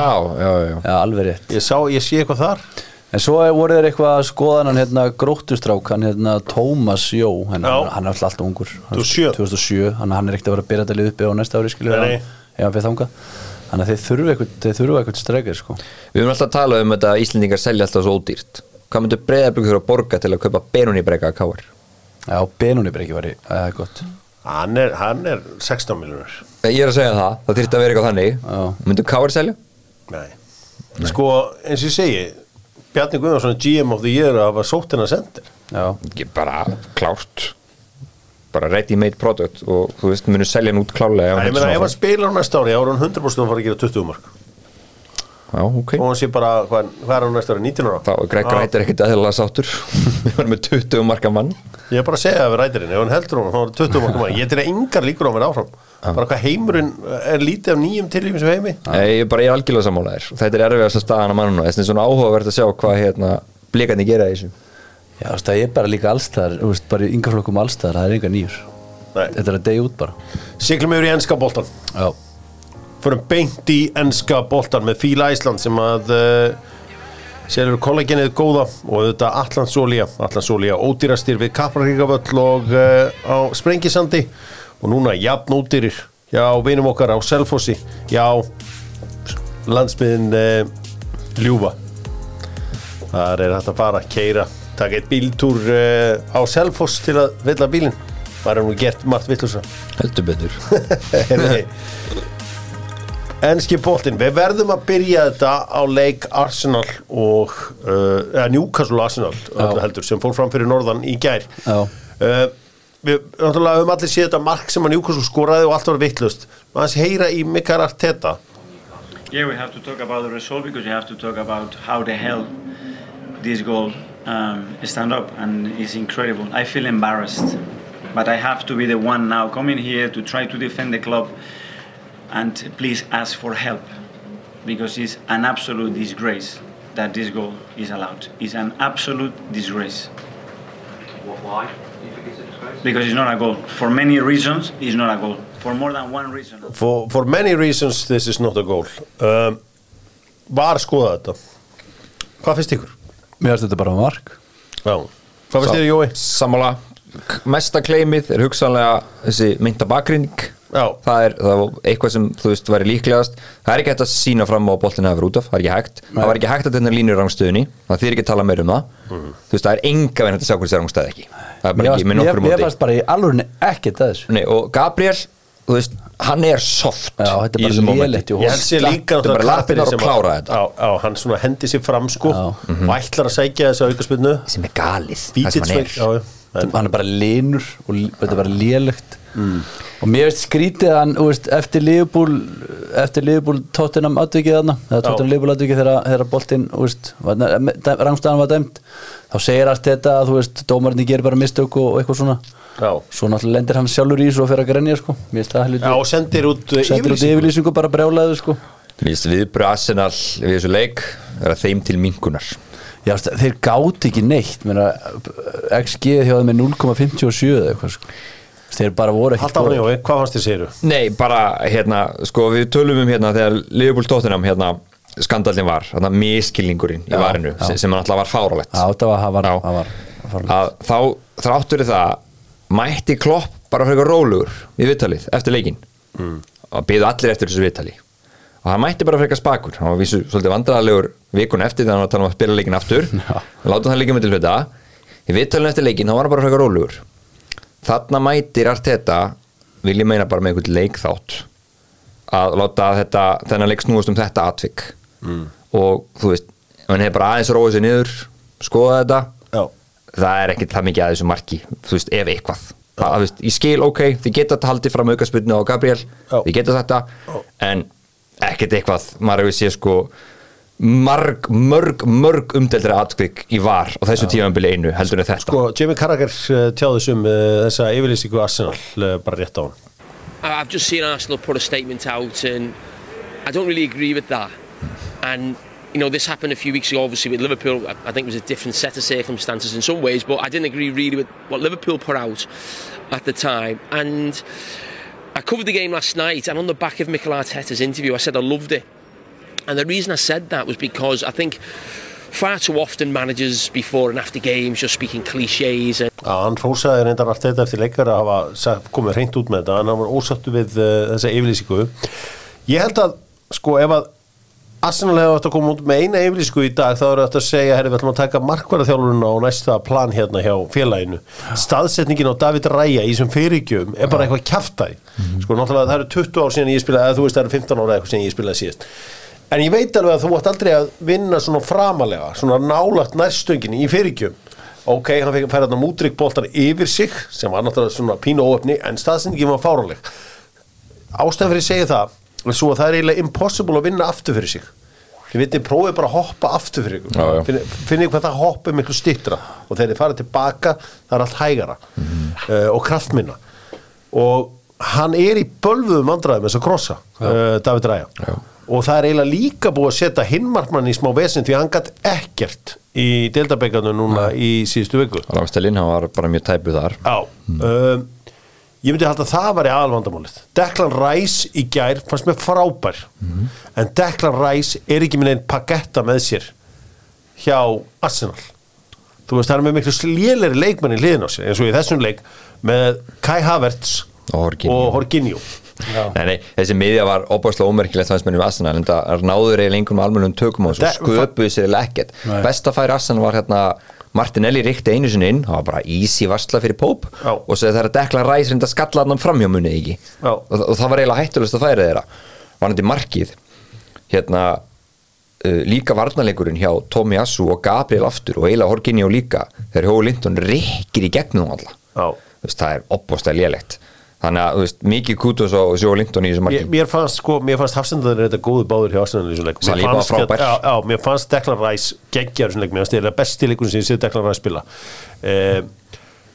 já, já,
alveg rétt.
Ég sá, ég sé eitthvað þar.
En svo er- voru þeir eitthvað að skoða hann hérna gróttustrák, hann hérna Tómas Jó, hann,
Já.
hann er alltaf ungur. Hann er
2007.
2007, hann, hann er ekkert að vera að byrja þetta lið uppi á næsta ári hann, ef hann fyrir þangað. Þannig að þeir þurfa eitthvað, eitthvað strekir sko.
Við höfum alltaf að tala um þetta að Íslendingar selja alltaf svo ódýrt. Hvað myndu breyðarbygg þurfa að borga til að kaupa Benoni breyka að káir
Já, Benóni breyki var í, það er gott
Hann er, hann er 16 miljonur
ég er að segja það, það þyrfti að vera eitthvað þannig. Myndu káir selja?
Nei. Sko, eins og ég segi Bjarni Guðnarsson er GM of the year að hafa sótt hennar sendir.
Ekki bara klárt. Bara ready made product og þú veist, munu selja hann út klálega hann
Ég meina, ef hann spilar á næsta ári, er hann 100% að fara að gera 20 mark.
Já, ok.
Og hann sé bara, hvað, hvað er hann næsta ári, 19 ára?
þá er Greg
Já.
Rættir ekkert aðeinslega sáttur. Við varum með 20 marka mann.
Ég er bara að segja það við rætirinn, ef hann heldur hún, þá er hann 20 mark mann. Ég til að yngar líkur á mér áfram. Bara hvað heimurinn er lítið af nýjum tilvíum sem heimi.
Nei, ég er bara er algjörlega sammálaðir þetta er erfiðast að staðan að mannuna þess að svona áhugavert að sjá hvað hérna blíkandi gera í þessu.
Já það er bara líka allstæðar bara í er. Þetta er
Siglum yfir í enska boltan
Já,
Förum beint í enska boltan með Fíla Ísland sem að uh, selur kollagenið góða og þetta Allandsólía Allandsólía ódýrastir við Kapraríkavöll og uh, á Sprengisandi. Og núna jafn ódýrir. Já, vinum okkar á Selfossi. Já, landsmiðin uh, ljúfa. Þar er hægt að fara, keira taka eitt bíltúr uh, á Selfoss til að vilja bílinn. Það er nú gert margt villusa
heldur betur
Heyrðu, Enski boltinn, við verðum að byrja þetta á leik Arsenal og uh, eða Newcastle Arsenal heldur, sem fór fram fyrir norðan í gær.
Já.
uh, Við náttúrulega höfum allir séð þetta mark sem að Newcastle skoraði og allt var vittlust maður heyra í Mikael Arteta.
Yeah, we have to talk about the result because you have to talk about how the hell this goal um, stand up, and it's incredible. I feel embarrassed, but I have to be the one now coming here to try to defend the club, and please ask for help because it's an absolute disgrace that this goal is allowed. It's an absolute disgrace.
Why? Do you think it's a disgrace?
Because it's not a goal. For many reasons, it's not a goal. For more than one reason.
for, for many reasons this is not a goal um, Var skoða þetta? Hvað finnst ykkur?
mér finnst þetta bara mark
Já. Hvað finnst þér Jói?
Sammála, mesta kleimið er hugsanlega þessi mynda bakgrinning
Já.
Það er, það var eitthvað sem þú veist væri líklegast. Það er ekki hægt að sína fram á boltina að vera út af, það er ekki hægt. Það var ekki hægt að þetta línur rangstöðunni. Það þýr ekki að tala meir um það.
Mhm.
þú veist, það er enga veginn að sjá hvernig það er rangstæð ekki. Það er bara ekki með nokkur móti.
fannst bara í ekkert að þessu.
Nei, og Gabriel, þú veist, hann er soft
Já, þetta er bara í
Ég held sér líka
Þetta þetta.
Á, á, Hann svona hendi sér fram sko
Já.
og ætlar að sækja þessu aukaspinnu
sem er galið, það sem hann
sveng
er
linur og mér veist skrítið að hann þú veist, eftir Liverpool eftir Liverpool Tottenham atvikið þarna eða Tottenham Liverpool atvikið þegar, boltinn rangstæðan var dæmt þá segir allt þetta að þú veist dómarinn gerir bara mistök og, og eitthvað svona
Já.
svo náttúrulega lendir hann sjálfur í þessu og fer að grenja sko.
Já, og sendir út
sendir út
yfirlýsingu.
bara brjálaðu sko.
Viðbröð Arsenal við þessu leik er að þeim til minkunar
Já, þeir gátt ekki neitt meina, XG hjá þeim er 0,57 eða eitthvað sko. Þeir bara voru ekki
á hann Jói, hvað fannst þér segiru?
Nei, bara hérna, sko við tölum um hérna þegar Liverpool Tottenham hérna skandalinn var, hérna miskilningurinn í varinu,
já.
sem, hann alltaf var fáralegt
Já, það var, það var,
Já.
það var, það var
að þá þráttur það mætti klopp bara fyrir rólugur í viðtalið eftir leikin mm. og byggðu allir eftir þessu viðtali. Og hann mætti bara fyrir spakur. Hann var vísu svolítið vandræðalegur vikun eftir þegar hann var að tala um að spila leikin aftur. Láta hann líka með til hluta. Í viðtalinu eftir leikin þá var hann bara fyrir rólugur þarna mætir Arteta vil ég meina bara með einhvern leikþátt að láta þetta þennan leik snúast um þetta atvik mm. og þú veist hann hefur bara aðeins róið sér niður skoða þetta
Já.
það er ekkert það mikið að þessu marki þú veist, ef eitthvað það, veist, ég skil, ok, þið geta þetta haldið fram aukaspilnu á Gabriel,
Já.
þið geta þetta en ekkert eitthvað maður hefur séð sko marg, mörg, mörg umdeldri atkvik í var á þessu tímanbili einu heldur en þetta
Sko, Jamie Carragher uh, tjáði þessum uh, þessa yfirlýsingu Arsenal uh, bara rétt á hann
I- I've just seen Arsenal put a statement out, and I don't really agree with that. And you know, this happened a few weeks ago. Obviously, with Liverpool, I I think it was a different set of circumstances in some ways, but I didn't agree really with what Liverpool put out at the time. And I covered the game last night, and on the back of Mikel Arteta's interview, I said I loved it. And the reason I said that was because I think far too often managers before and after games just speaking cliches and
Já, hann hrósaði reyndar allt þetta eftir leikar að hafa komið hreint út með þetta. En hann var ósattu við uh, þessa yfirlýsingu. Ég held að, sko, ef að Arsenal hefur átt að koma út með eina yfirlýsku í dag þá eru þetta að segja, herri, við ætlum að taka markvarðarþjálfurinn á næsta plan hérna hjá félaginu. Staðsetningin á David Ræja í þessum fyrirgjöfum er bara eitthvað kjaftaði sko, náttúrulega það eru 20 ár síðan ég spilaði eða þú veist það eru 15 ára eitthvað síðan ég spilaði síðast en ég veit alveg að þú ætti aldrei að vinna svona framalega, svona nálagt nærstöngin í fyrirgjöfum ok, hann færa þarna mútrygg boltan yfir sig sem var náttúrulega svona pínu óöfni en staðsetningin var fáranleg ástæðan fyrir að segja það svo að það er eiginlega impossible að vinna aftur fyrir sig. Þið veitir, prófið bara að hoppa aftur fyrir ykkur. Finnið finnið hvað það hoppa miklu stittra og þegar þið farið tilbaka það er allt hægara uh, og kraftminna. Og hann er í bölvuðum vandræðum þess að krossa uh, David Ræja
Já.
Og það er eiginlega líka búið að setja hinmarkmann í smá vesinn því hann gætt ekkert í deildabekanu núna í síðustu viku.
Ramstelin, hann var bara mjög tæpu þar.
Já. Um, Ég myndi halda að það var í aðalvandamálið. Declan Rice í gær fannst mér frábær. En Declan Rice er ekki minn einn pagetta með sér hjá Arsenal. Þú veist, það er með miklu sléleri leikmann í hliðin á sér eins og í þessum leik með Kai Havertz
Og Jorginho. Nei, nei, þessi miðja var óbúrslega ómerkilegt mér í Arsenal en það náður eiginlega einhvern almennum tökum svo
Það-
sköpuðu sér ekkert.
Nei.
besta færi Arsenal var hérna Martinelli ríkti einu sinni inn, það var bara easy varsla fyrir Póp
Já.
og svo þegar Dekla Ræs reynda að skalla hann framhjá munið ekki? Og, og það var eiginlega hættulegt að færa þeirra. Var hann markið hérna uh, líka varnarleikurinn hjá Tommy Assu og Gabriel aftur og eiginlega Horginni og líka þegar Hjói Lindon rikkir í gegnum alla. Það er opbóðslega lélegt þannig að þú veist, mikið kútus og Hjói Lindon í þessu marki.
Mér fannst sko, mér fannst Hafsendaður þetta góðu báður hjá Arsenal í þessum leik. Mér fannst-
frábær.
já, já, mér fannst Declan Rice geggjar þessum leik, mér fannst þetta besti leikurinn sem ég séð Declan Rice spila. Eh,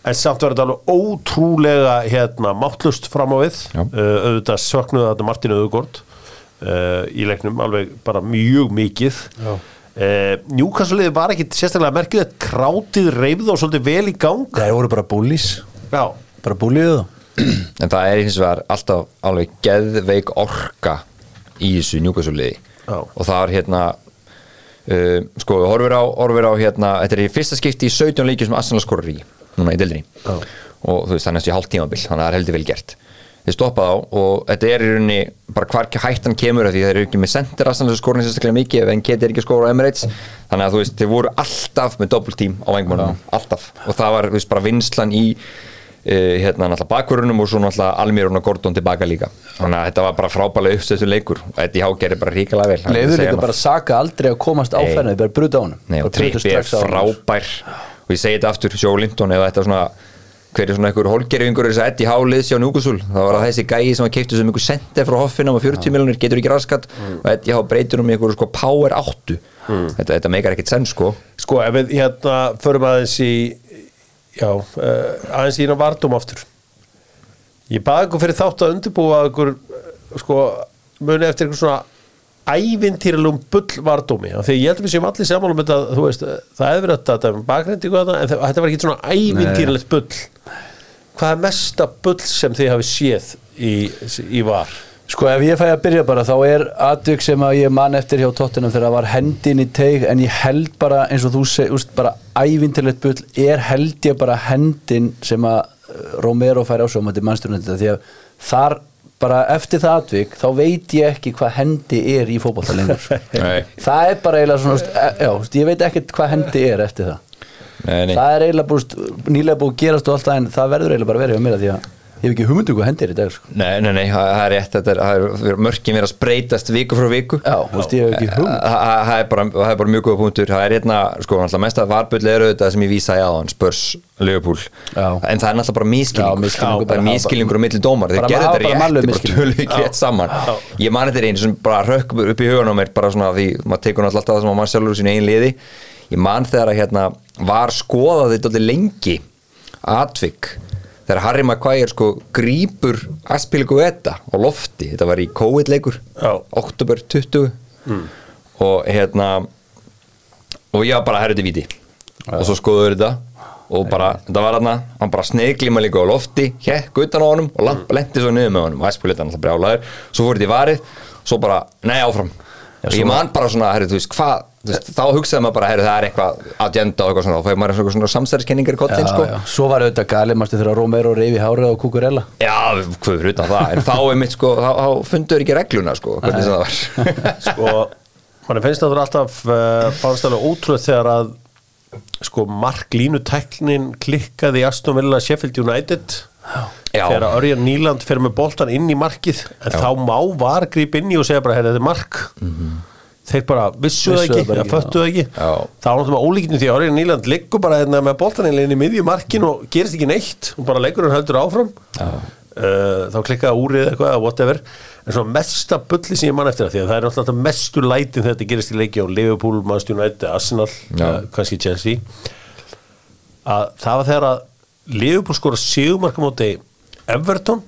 en samt var þetta alveg ótrúlega hérna, máttlust fram á við. Uh, auðvitað söknuði þetta Martin Öðugord uh, í leiknum alveg bara mjög mikið. Uh, Newcastle-liði var ekki sérstaklega merkilegt. Krátið reyfð og svolítið vel í gang.
Það voru bara búlís
Já,
Bara búlíðu þá
en það er hins vegar alltaf alveg geðveik orka í þessu njúkasuliði
Já.
og það er hérna uh, sko, við horfum á, horfum á hérna þetta er í fyrsta skipti í 17 leikjum sem Arsenal skorur í núna í dildinni
Já.
og þú veist það er næstu í hálft tímabil þannig að það er heldur vel gert. Þið stoppað á og þetta er í rauninni bara hvar hættan kemur af því það eru ekki með sendir Arsenal sem skorur sérstaklega mikið ef en geti ekki skora á Emirates. Þannig að þú veist þið voru alltaf með doppeltím á vengmannum, alltaf. Og það var þú veist bara vinslan í hérna náttúrulega bakvörunum og svo náttúrulega Almirón og Gordon tilbaka líka. Þannig að þetta var bara frábælega uppstöðstu leikur. Og þetta í hágerði bara ríkilega vel
Leifur líka bara Saka aldrei að komast á
Nei.
fennu bara bruta á brutu
Trippi er frábær. Og ég segi þetta aftur, Sjó Lindon eða þetta svona hver er svona einhver holgerifingur þess að Eddie Hálið sjá Núkusul, það var að þessi gæi sem var keiptu sem einhver senti frá hoffinum á 40 miljonir getur ekki raskat. Og Eddie Hálið breytur um einhver sko power 8 þetta, þetta meikar ekkert senn sko.
Sko, ef við hérna förum aðeins í já, uh, aðeins í hérna vardum aftur. Ég baði ykkur fyrir þátt að undirbúa ykkur eh, sko, muni eftir ykkur svona ævintýralum bull vardómi af því ég held að við séum allir saman um þetta þú veist, eh, það hefur verið þetta um bakgrindingu þarna, en þetta var ekki svona ævintýralegt bull. Hvað er mesta bull sem þið hafið séð í, í var
Sko ef ég fæ að byrja bara þá er atvik sem að ég man eftir hjá tóttinum þegar það var hendin í teig en ég held bara eins og þú seg, úst, bara ævintilegt bull er held ég bara hendin sem að uh, Romero fær á svo um þetta mannsturinn því að þar bara eftir það atvik þá veit ég ekki hvað hendi er í fótbolta lengur
Nei.
það er bara eiginlega svona úst, e, já, ég veit ekkert hvað hendi er eftir það
Nei, nei.
það er eiginlega búst, nýlega búið gerast og allt það en það verður eiginlega bara verið að því að ég hef ekki hugmyndu hvað hendi er í dag sko.
Nei, nei, nei, það er rétt þetta er, það er mörkin verið að spreytast viku frá viku.
Já, þú veist, ég hef ekki hugmynd.
Það það- er bara, það er bara mjög góða punktur. Það er hérna, sko, náttúrulega mest að varbull er auðvitað sem ég vísa í aðan, Spurs, Liverpool.
Já.
en það er náttúrulega bara
misskilningur.
Það er mískilningur á milli dómar þeir gerðu þetta rétt, bara
misskilningur.
tölu ekki rétt saman. Ég mani þetta einu sem bara rökk upp í hugan á mér bara svona því, maður tekur náttúrulega að maður þegar að þetta Harry Maguire sko grípur Aspilicueta á lofti þetta var í COVID-leikur
Já.
oktober 20 og hérna og ég var bara herrið til viti og svo skoðuður þetta. Og bara, þetta var þarna, hann bara sneiglima líka á lofti, hekk utan á honum og lamp, lendi svo niður með honum. Og Aspilicueta alltaf brjálaður, svo fór þetta í varið svo bara, nei áfram. Og ég man bara svona, herrið, þú veist, hvað þú veist, þá hugsaði maður bara, herrið, það er eitthvað agenda og eitthvað svona, þá fæði maður svona, svona samstæðiskenningar í kollin, sko.
já. Svo var auðvitað gali, mástu þegar Romero reyfi hárið á Kukurella
Já, hvað fyrir utan það, en þá er mitt sko, þá, þá fundur ekki regluna sko, hvernig það var.
Sko, mann finnst það alltaf uh, fannst alveg ótrúlega þegar að sko marklínu tæknin klikkaði í Aston Villa Sheffield United.
Já.
þegar Örjan Nýland fer með boltan inn í markið. En þá má var gríp inn í og segja bara, hey, þetta er mark þeir bara vissu það
Vissu
ekki,
ekki,
föttu það ekki. það var náttúrulega ólíkinu því að Örjan Nýland liggur bara hérna með boltan inn í miðju markin og gerist ekki neitt. Og bara leikurinn heldur áfram. Uh, þá klikkaði úrið eitthvað whatever. En svona mesta bulli sem ég man eftir það því að það er náttúrulega mestu lætin þetta gerist í leiki á Liverpool, Manchester United, Arsenal uh, kannski Chelsea. Að það var þegar að Liverpool skora sigumarka móti Everton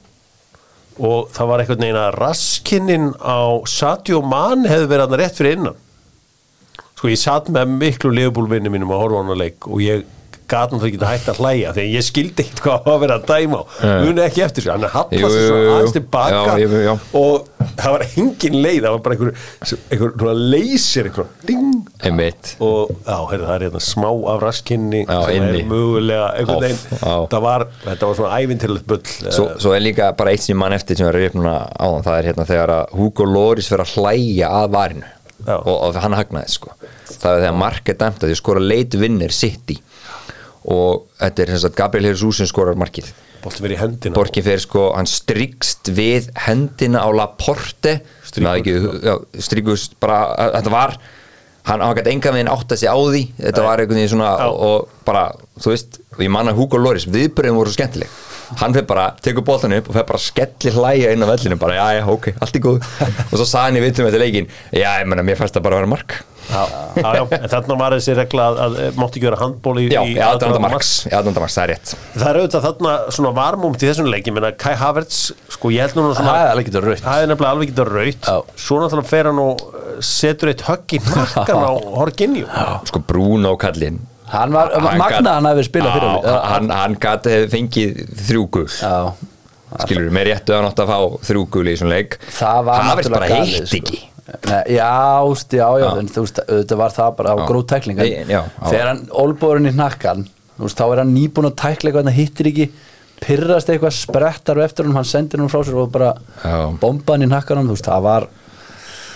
og það var einhvern veginn að raskinin á Sadio Man hefði verið hann rétt fyrir innan. Sko ég satt með miklu Liverpool vinni mínum að horfa á hana leik og ég gat náttúrulega ekki að hætta að hlæja þegar ég skildi eitthvað hvað að vera að dæma muni ekki eftir þessu, hann
jú,
svo aðeins tilbaka
Já, jú, já.
og það var engin leið það var bara einhver, einhver leysir einhver, ding
einmitt.
Og já, heyrðu, það er hérna smá af raskinni
Já,
sem
inni.
er mögulega einhvern veginn, var, þetta var svona ævintilegt bull
svo, svo er líka bara eitt sem ég mann eftir sem er núna áðan, það er hérna þegar að Hugo Loris fyrir að hlæja að varinu. Og, og hann hagnaði sko. Það er þegar mark er dæmt að því skora leit vinnir City. Og þetta er sem sagt Gabriel Jesus sem skorar markið.
Í
Borkin fyrir sko, hann strikst við hendina á Laporte. Stríkus bara, þetta var hann ágætt enga veginn átt að sig á því. Þetta var einhvern veginn svona
Já.
og bara, þú veist, og ég manna Hugo Loris viðbröðum voru svo skemmtileg. Hann fyrir bara, tekur boltan upp og fyrir bara skellir hlæja inn á vellinu, bara já, já, ok, allt í góð og svo sagði hann í vitum eftir leikin já, ég menna, mér fannst það bara að vera mark
já, já, já, en þarna var þessi regla að, að eh, mátti ekki vera handból í,
já,
í
já,
aðdraganda
aðdónda
marks.
marks já, aðdónda marks, það er rétt.
Það er auðvitað þarna svona varmúmt í þessum leik. Ég meina Kai Havertz, sko ég held nú svona
Það er alveg getur raut
það er nefnilega alveg getað raut svo náttúrulega fer hann og eh, setur eitt högg í nakkan á Horginju
sko Bruno kallinn.
Hann var, magna hann hafi spilað fyrir
hann, hann gæti fengið þrjú gul.
Já,
skilur með réttu að nátt að fá þrjú gul í svona leik.
Það var
Havertz bara
náttúrulega
heitt
sko.
ekki
Nei, Já, úst, já, já,
Já.
en þú veist, auðvitað var það bara á
já.
þegar hann olbúrinn í veist, þá er hann nýbúin að tækla eitthvað hann hittir ekki, pyrrast eitthvað sprettar á eftir hann, hann sendir hann frá sér og bara bomba hann í hnakkanum, þú veist, það var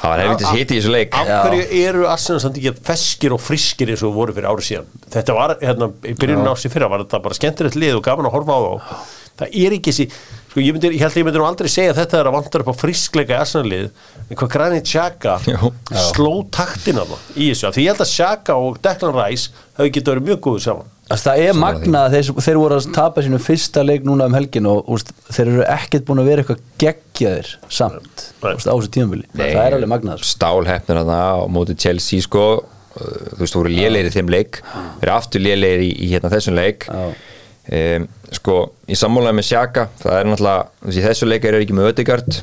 það var helvitis hitt í þessu leik.
af hverju eru samt ekki feskir og friskir eins og voru fyrir árið síðan? Þetta var, hérna, í byrjunum á sig fyrra var þetta bara skemmtilegt lið og gaman að horfa á þá. Það er ekki þessi sko, ég, myndi, ég held að ég myndi nú aldrei segja að þetta er að vantar upp á friskleika í Arsenal lið en hvað Granit Xhaka sló taktina í þessu af því ég held að Xhaka og Declan Rice hefur getið verið mjög góðu saman.
Þess, það er magnað að þeir, þeir voru að tapa sínu fyrsta leik núna um helgin og úst, þeir eru ekkert búin að vera eitthvað geggjaðir samt á þessu tímabili. Það er alveg magnað sko.
stálhefnir að það á móti Chelsea sko. Þú veist, þú voru lélegir í þeim leik. Eru aftur lélegir í, í hérna þessum leik.
Já.
Um, sko, í sammálaði með Sjaka það er náttúrulega, í þessu leik er ekki með Ödegard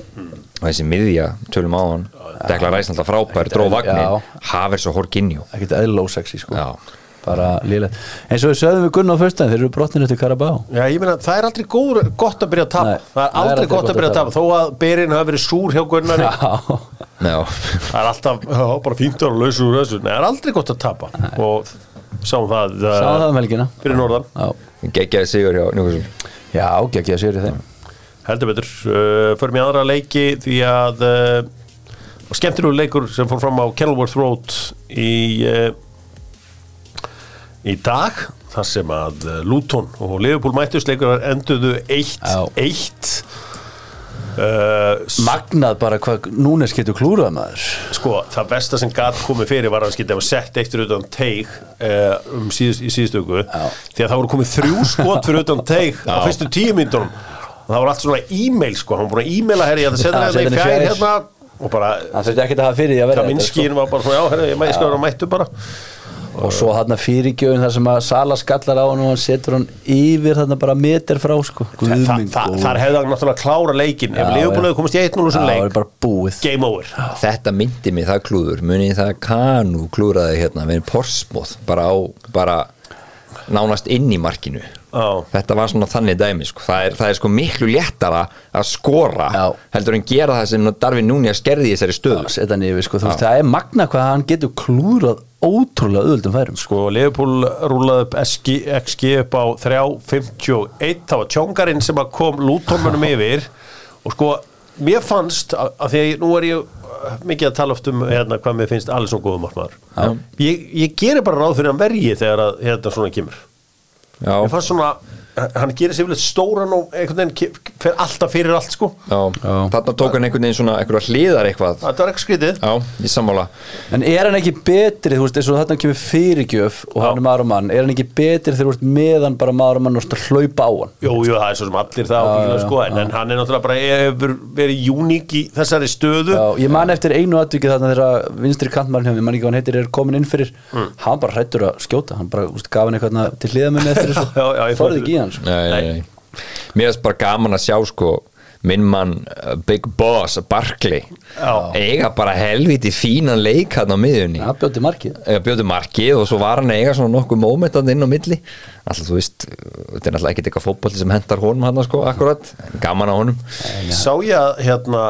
og þessi miðja tölum á hann, Dekla Ræs náttúrulega frábær dró vagnir. Havers og Horkinjó
ekkert eðlósexi sko.
Já.
bara lílegt eins og við sögðum við Gunnar á föstudaginn þeir eru brotnir eftir Karabá
Já, ég meina, það er aldrei góður, gott að byrja að tapa. Það er aldrei gott að byrja að tapa. þó að Berin hafi verið súr hjá
Já.
það er alltaf, já, bara fínt að lausa úr þessu. Nei, það er aldrei gott að tapa. Og sáum það uh,
það um helgina.
fyrir norðan.
Já,
geggjaði sigur hjá Newcastle.
Já geggja að sér í þeim.
Heldur betur, uh, förum í aðra leiki því að uh, skemmtilegu leikur sem fór fram á Kenilworth Road í uh, í dag þar sem að uh, Luton og Liverpool mættust. Leikur enduðu 1-1 uh,
Magnað bara hvað Núnes getur klúrað maður.
Sko, það besta sem gat komið fyrir var að hann skildi að sett eitt fyrir utan teig uh, um síðust, í síðustöku því að það voru komið þrjú skot fyrir utan teig á fyrstu tíu myndunum og það voru allt svona e-mail sko, hann var búin að e-maila herri, að setja í
setja hann í
fjær hérna. Og bara,
Það að vera
Kaminskiin var bara svona, já, herri, ég ég skal vera mættu bara
og svo þarna fyrirgjöfin þar sem að Sala skallar á hann og hann setur hann yfir þarna bara meter frá sko.
Þa,
Guð
þa,
minn
þa,
góður.
þar hefði hann náttúrulega klára leikin ef Leopold hefði komist í 1-0 úr
Já,
sem
það er
leik,
bara búið.
Game over.
Þetta myndi mig það klúður. Munið það Kanu klúraði hérna með Porsmóð bara á bara nánast inn í markinu
Já.
þetta var svona þannig dæmi sko. það, er, það er sko miklu léttara að skora
Já.
heldur en gera það sem Darvin Núni að skerði í þessari stöðu
sko, það er magnað hvað hann getur klúrað ótrúlega auðvöldum færum sko.
sko Leopold rúlaði upp SG, XG upp á 3.51 það var tjóngarinn sem kom lútónunum yfir og sko mér fannst að, að því að nú er ég mikið að tala oft um hérna, hvað mér finnst Alisson góðum markmaður. Ég, ég gerir bara ráð fyrir hann vergi þegar að hérna svona kemur.
Já,
Mér fannst svona, hann gerir sér vel stóran og einhvern veginn fer alltaf fyrir allt sko.
Já. Þarna tók hann einhvern veginn svona einhverja hliðar eitthvað.
Þetta var ekki skrítið.
Já, ég sammála.
En er hann ekki betri, þú veist, eins og þarna kemur fyrirgjöf og hann er maður og mann, er hann ekki betri þegar þú veist meðan bara maður og mann og hlaupa á hann?
Jú, jú, það er svo sem allir það ábyggilega sko en, en hann er náttúrulega bara hefur verið uník í þessari stöðu.
Já, ég man eftir einu atvikið þarna þegar vinstri kantmarinn hefur, ég man hann, sko.
Nei, nei, nei. Mér finnst bara gaman að sjá sko minn mann uh, Big Boss Barkley. Eiga bara helviti fínan leik hann á miðjunni.
Já, bjóti markið.
eiga bjóti markið og svo var hann eiga svona nokkuð mómentan inn á milli. Alltaf þú veist, þetta er alltaf ekkert eitthvað fótbolti sem hendar honum hann sko akkurat. Gaman á honum.
Sá ég að hérna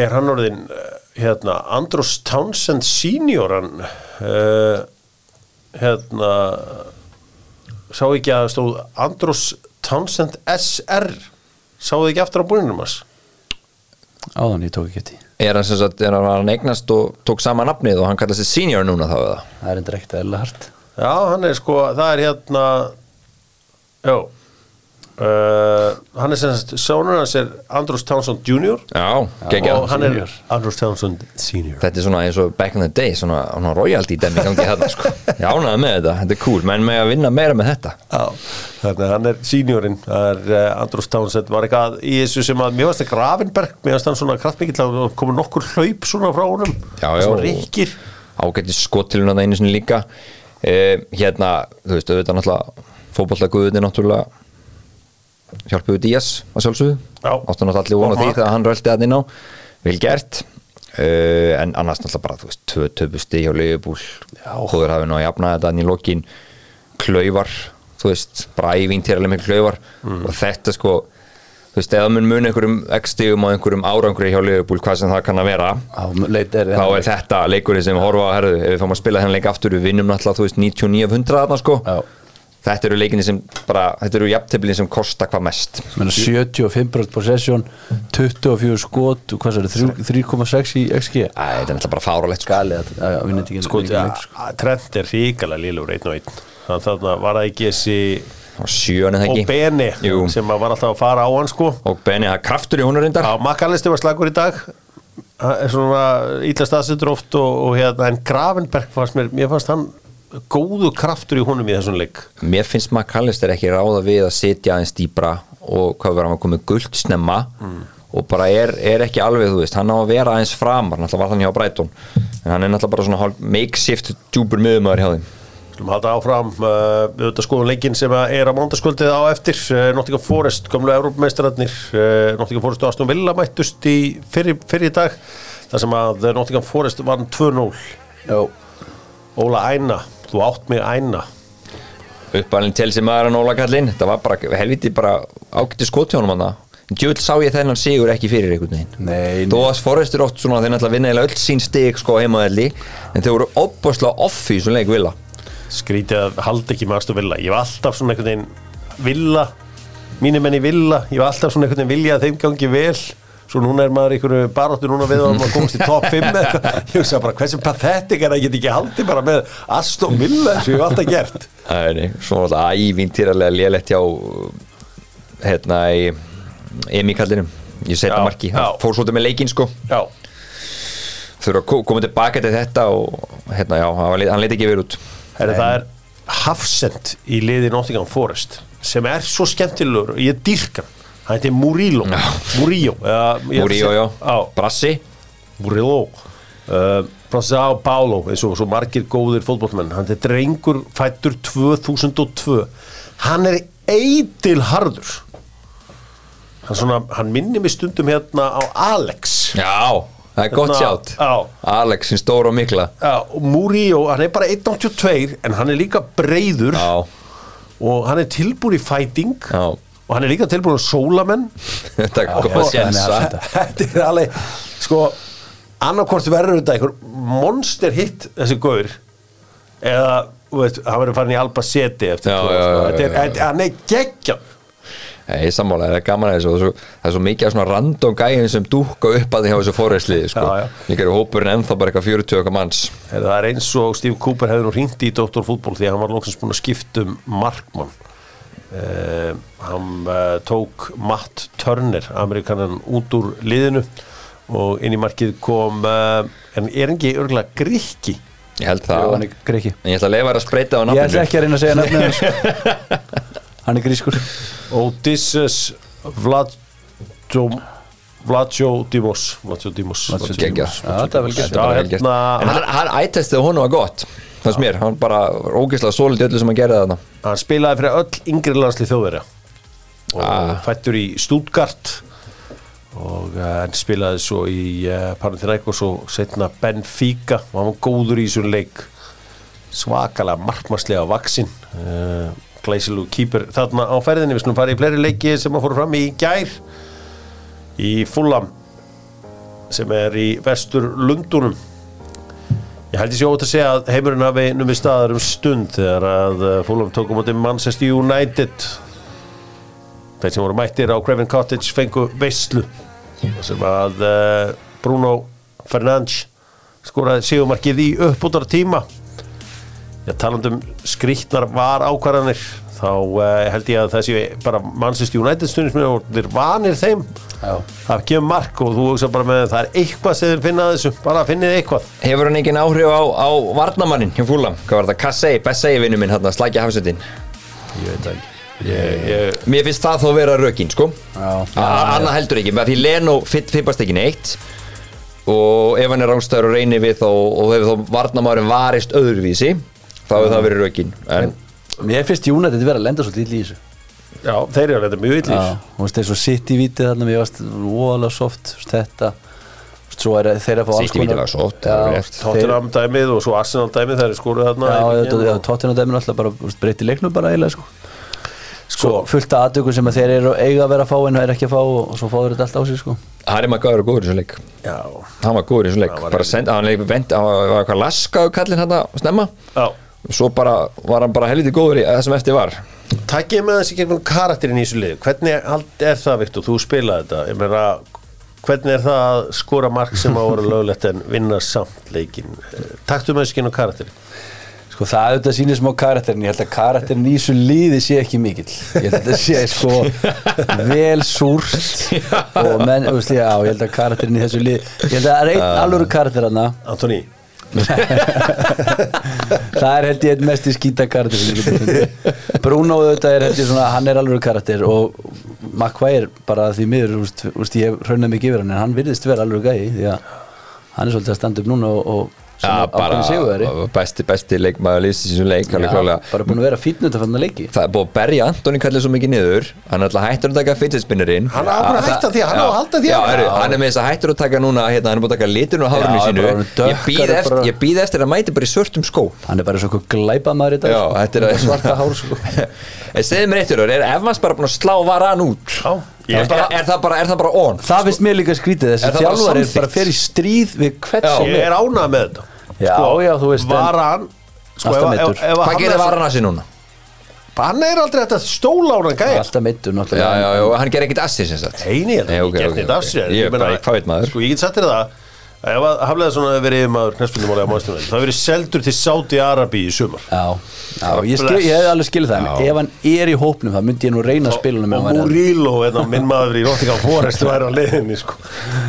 er hann orðin eh, hérna Andros Townsend senior hann uh, hérna sá ekki að stóð Andros Townsend SR sáðu ekki aftur á búinum hans
Áðan, ég tók ekki eftir.
er hann sem sagt, er hann var hann eignast og tók sama nafnið og hann kallast sig senior núna þá eða
Það er endur ekkert eðla hart.
Já, hann er sko, það er hérna Já uh, Hann er sem sagt, sónur hans er Andros Townsend Jr.
Já, geggja
og hann
senior.
er Andros Townsend Senior.
Þetta er svona eins og back in the day svona, svona royalty dæmi gangi hérna sko. Ég ánaði með þetta, þetta er cool, menn með að vinna meira með þetta.
Já, þannig að hann er seniorinn. Er uh, Andros Townsend var eitthvað í þessu sem að, mér varst ekki Ravenberg mér varst hann svona kraftmikill að koma nokkur hlaup svona frá honum,
Já, já,
svona ríkir
ágætti skottiluna það einu sinni líka. Eh, hérna, þú veist, auðvitað náttúrulega fótbollaguðinni náttúrulega hjálpuðu Díaz að sjálfsögðu.
Já.
áttu náttúrulega allir vona því þegar hann röldi að inn á. Vel gert. Uh, en annars náttúrulega bara, þú veist, tvö töpusti hjá Leifubúl, hóður hafi nú að jafna þetta en í lokin. Klaufar þú veist, bara ævintýralega mikil klaufar.
Mm.
og þetta sko þú veist, eða mun mun einhverjum x-stigum og einhverjum árangri hjá Leifubúl, hvað sem það kann að vera
er
þá er þetta leikurinn sem horfa á herðu, ef við fáum að spila þennan leik aftur við vinnum náttúrulega, þú veist, 99 af 100 þarna sko.
Já.
Þetta eru leikinni sem bara, þetta eru jafnteflin sem kosta hvað mest.
Meina 75% possession 24 skot hvað svo er það, 3,6 í XG
Æ, þetta er náttúrulega bara fáralegt sko.
Að, nefndi ekki
sko. Trent er ríkala og einn. Þannig að þarna var það ekki þessi
sjön eða
og
ekki?
Beni
Jú.
sem að var alltaf að fara á hann sko.
Og Benny, það er kraftur í honum reyndar.
Já, Makalisti var slagur í dag. Það er svona ítla staðsettur oft og, og hérna, en Gravenberg fannst mér, mér fannst hann góðu kraftur í honum í þessum leik?
Mér finnst maður kallistir ekki ráða við að sitja aðeins dýbra og hvað verður hann að koma guld snemma og bara er, er ekki alveg, þú veist, hann á að vera aðeins framar, náttúrulega var þannig hjá Brighton en hann er náttúrulega bara svona hálf makeshift djúpur miðumöður hjá þeim.
Skulum halda áfram uh, við þetta skoðum leikin sem er á mándaskvöldið á eftir uh, Nottingham Forest, gamlu Európmeistararnir uh, Nottingham Forest og Aston Villa mættust í fyrir, fyrir dag þar sem að Nottingham Forest vann 2-0
Já,
Óla Æna, þú átt mig Æna.
Uppalinn til sem maður að nóla kallinn þetta var bara helviti bara ágætti skotjónum hann djöld sá ég þennan sigur ekki fyrir einhvern veginn.
Nei,
þó að Forrestur oft svona þeir náttúrulega vinna eða öll sín stig sko heimaðalli en þeir voru opbáslega off í svona leik vila
skrítið að halda ekki með Aston Villa. Ég var alltaf svona einhvern veginn Villa, mínir menn í Villa ég var alltaf svona einhvern veginn vilja að þeim gangi vel svo núna er maður einhverju baráttu núna við að maður komast í top 5 eða eitthvað. ég hugsa bara hversu pathetic er að geta ekki haldið bara með Aston Villa eins og ég hef alltaf gert.
Það er svona alltaf ævintýralega lélegt hjá hérna í Emi kallinum. Ég setja marki, fór svolítið með leikinn sko.
Já,
þurfa að ko- koma tilbaka til þetta og hérna já, hann var- hann leit ekki verið út.
Heri, það er Hafsend í liði Nottingham Forest sem er svo skemmtilegur. Og ég dýrka hann. heitir Murillo. Murillo,
Brassi.
Murillo. Uh, Brasao Paulo eins og svo margir góðir fótbollmenn hann er drengur fættur 2002 hann er eitil harður hann, svona, hann minnir mig stundum hérna á Alex.
Já, það er gott
Hérna,
sjátt.
já.
Alex, sin stóra og mikla.
Murillo, hann er bara 1.82 en hann er líka breyður
já,
og hann er tilbúin í fighting
já,
og hann er líka tilbúin á sólamenn
þetta er góð að
er
þetta. Er alveg sko, annarkvort verður þetta einhver monster hit þessi gaur eða, þú veist, hann verður farin í eftir tvö ár,
já,
sko. er, þetta- hann er geggjað
Nei, ég sammála, það er gaman að þessu það er svo mikið af svona random gæðin sem dúkka upp að því hjá þessu fóræsliði sko. Líka er hópurinn ennþá bara eitthvað 40 okkar manns.
Það er eins og Steve Cooper hefði nú hringt í Dr. Fútból því að hann var loksins búin að skipta um markmann uh, Hann uh, tók Matt Turner, amerikanan út úr liðinu og inn í markið kom uh, en er ekki örgulega grikki?
Ég held það.
Hann er greiki
En ég ætla að leifa þér að spreita á
Ég
nafninu.
ætla ekki að reyna að segja hans. Hann er grískur.
Odysseus Vladjo Dimos. Vladjo
Geggjað.
Já, þetta er vel gert.
hérna-
En hann, hann ættestið honum var gott Það er mér, hann bara ógeðslega svolítið öllu sem hann gerði þarna.
Hann spilaði fyrir öll yngri landslið þjóðverja. Og
Ah.
fættur í Stuttgart. Og hann spilaði svo í uh, Panathinaikos og setna Benfica. Og hann var góður í þessum leik. Svakalega markmarslega vaksinn uh, glæsilu kýpur þarna á ferðinni. Við skulum fara í fleiri leiki sem að fóru fram í gær. Í Fulham sem er í vestur Lundunum Ég held ég sé ótt að segja að heimurinn hafi numið staðar um stund þegar að uh, Fulham tók á móti Manchester United. Þeir sem voru mættir á Craven Cottage fengu veislu. Þar sem að uh, Bruno Fernandes skoraði sigumarkið í uppbútar tíma Já, talandum skrýtnar var ákvarðanir þá uh, held ég að þessi bara Manchester United stundisminn og þeir vanir þeim.
Já.
það kemur mark og þú hugsa bara með það er eitthvað sem þeir finna að þessu, bara finnið eitthvað.
Hefur hann engin áhrif á, á varnamannin hjá fúlam? Hvað var þetta? Kassei, Bessei vinnu minn hann að slækja hafsöndin
ég veit það ekki. Ég, ég,
Mér finnst það þó vera rökin, sko.
Já.
A- Annað heldur ekki, með því Leno fitt- fippast ekki neitt. Og ef hann er rángstæður og reynir við þá, og hefur þá varnamæðurinn varist öðruvísi þá hefur það verið rökin. En
Mér finnst United vera að lenda svolítið illa í þessu.
Já, þeir eru að þetta mjög illir
Já, þú veist þessu City vítið þarna mér varst óalega soft þetta. Svo er þeir að fá alls þeir-
Tottenham dæmið og svo Arsenal dæmið þeir eru skoruð þarna
Já,
í-
Tottenham dæminu alltaf bara breyti leiknum bara eiginlega sko.
Sko,
Svo fullt af aðdökum sem að þeir eru eiga að vera að fá en það er ekki að fá og svo fáður þetta allt á sig sko.
Harry Maguire er góður í þessum leik.
Já,
hann var góður í þessum leik.
Hann var
eitthvað laskaðu kallinn hann að snemma.
Já
svo bara var hann bara helviti góður í það sem eftir var.
Takkið með þessi gegnum karakterin í þessu lið hvernig er það, Viktor, þú spilaði þetta? Ég meina, hvernig er það að skora mark sem á vera löglegt en vinna samt leikin Takktu með þessi gegnum karakterin
Sko það auðvitað sýnir smá karakterin ég held að karakterin í þessu liði sé ekki mikill. Ég held að þetta sé sko vel súrt. Og menn, þú veist, já, ég held að karakterin í þessu liði ég held að það er einn alvöru karakter
Antoni,
það er held ég einn mest í skýta karakter. Bruno auðvitað er held ég svona hann er alvöru karakter og Maguire bara því miður, þú veist, ég raunaði mikið yfir hann en hann virðist vera alvöru gæi því að hann er svolítið að standa upp núna og, og ákveðin sigurveri.
besti, besti leikmaður lífs í þessum leik klálega.
bara búin að vera fítn út af hann að leiki.
Það er búið að berja Antoni kallið svo mikið niður. Hann er alltaf hættur að taka fidgetspinnerinn
Hann á bara að hætta því, hann á að halda því
hann er með þess að hættur að taka núna hérna, hann er búið að taka liturinn á hárinu
Já,
sínu.
bara
ég býð eftir,
bara-
ég býð eftir að mæti bara í svörtum skó.
Hann er bara svo glæpa maður í dag
Já,
sko.
þetta er
svarta hár
en segðu mér eittur, er Evans bara búin að slá varan út?
Já,
er,
ég,
er, það bara, er það bara on?
Það finnst mér líka skrítið
Er
þessi
bara
þjálfar er bara fyrir stríð við hvert sem
ég
er.
er ánað með þetta
Já, já, þú veist, en-
Var hann sko,
Alltaf
ef
hvað
hann
gerir
er
varan að sér núna?
Hann er aldrei þetta stóla á hann gæja
alltaf meittur
já,
náttúrulega
já, já, hann gerir ekkit assi sem sagt
Eini, þetta af
ok.
sér
Ég er
meina,
bara- hvað veit maður?
Sko, ég get sagt þér það að Ef að Hafleðarsson hefði verið yfirmaður knæspundumóli á mánstunum það hefði verið seldur til Saudi Arabi í sumar.
Já, já, ég, skil, ég hef alveg skilið það ef hann er í hópnum þá myndi ég nú reyna að spila hann
og
með hann
Murillo, hérna, minn maður í Nottingham Forest væri á leiðinni sko.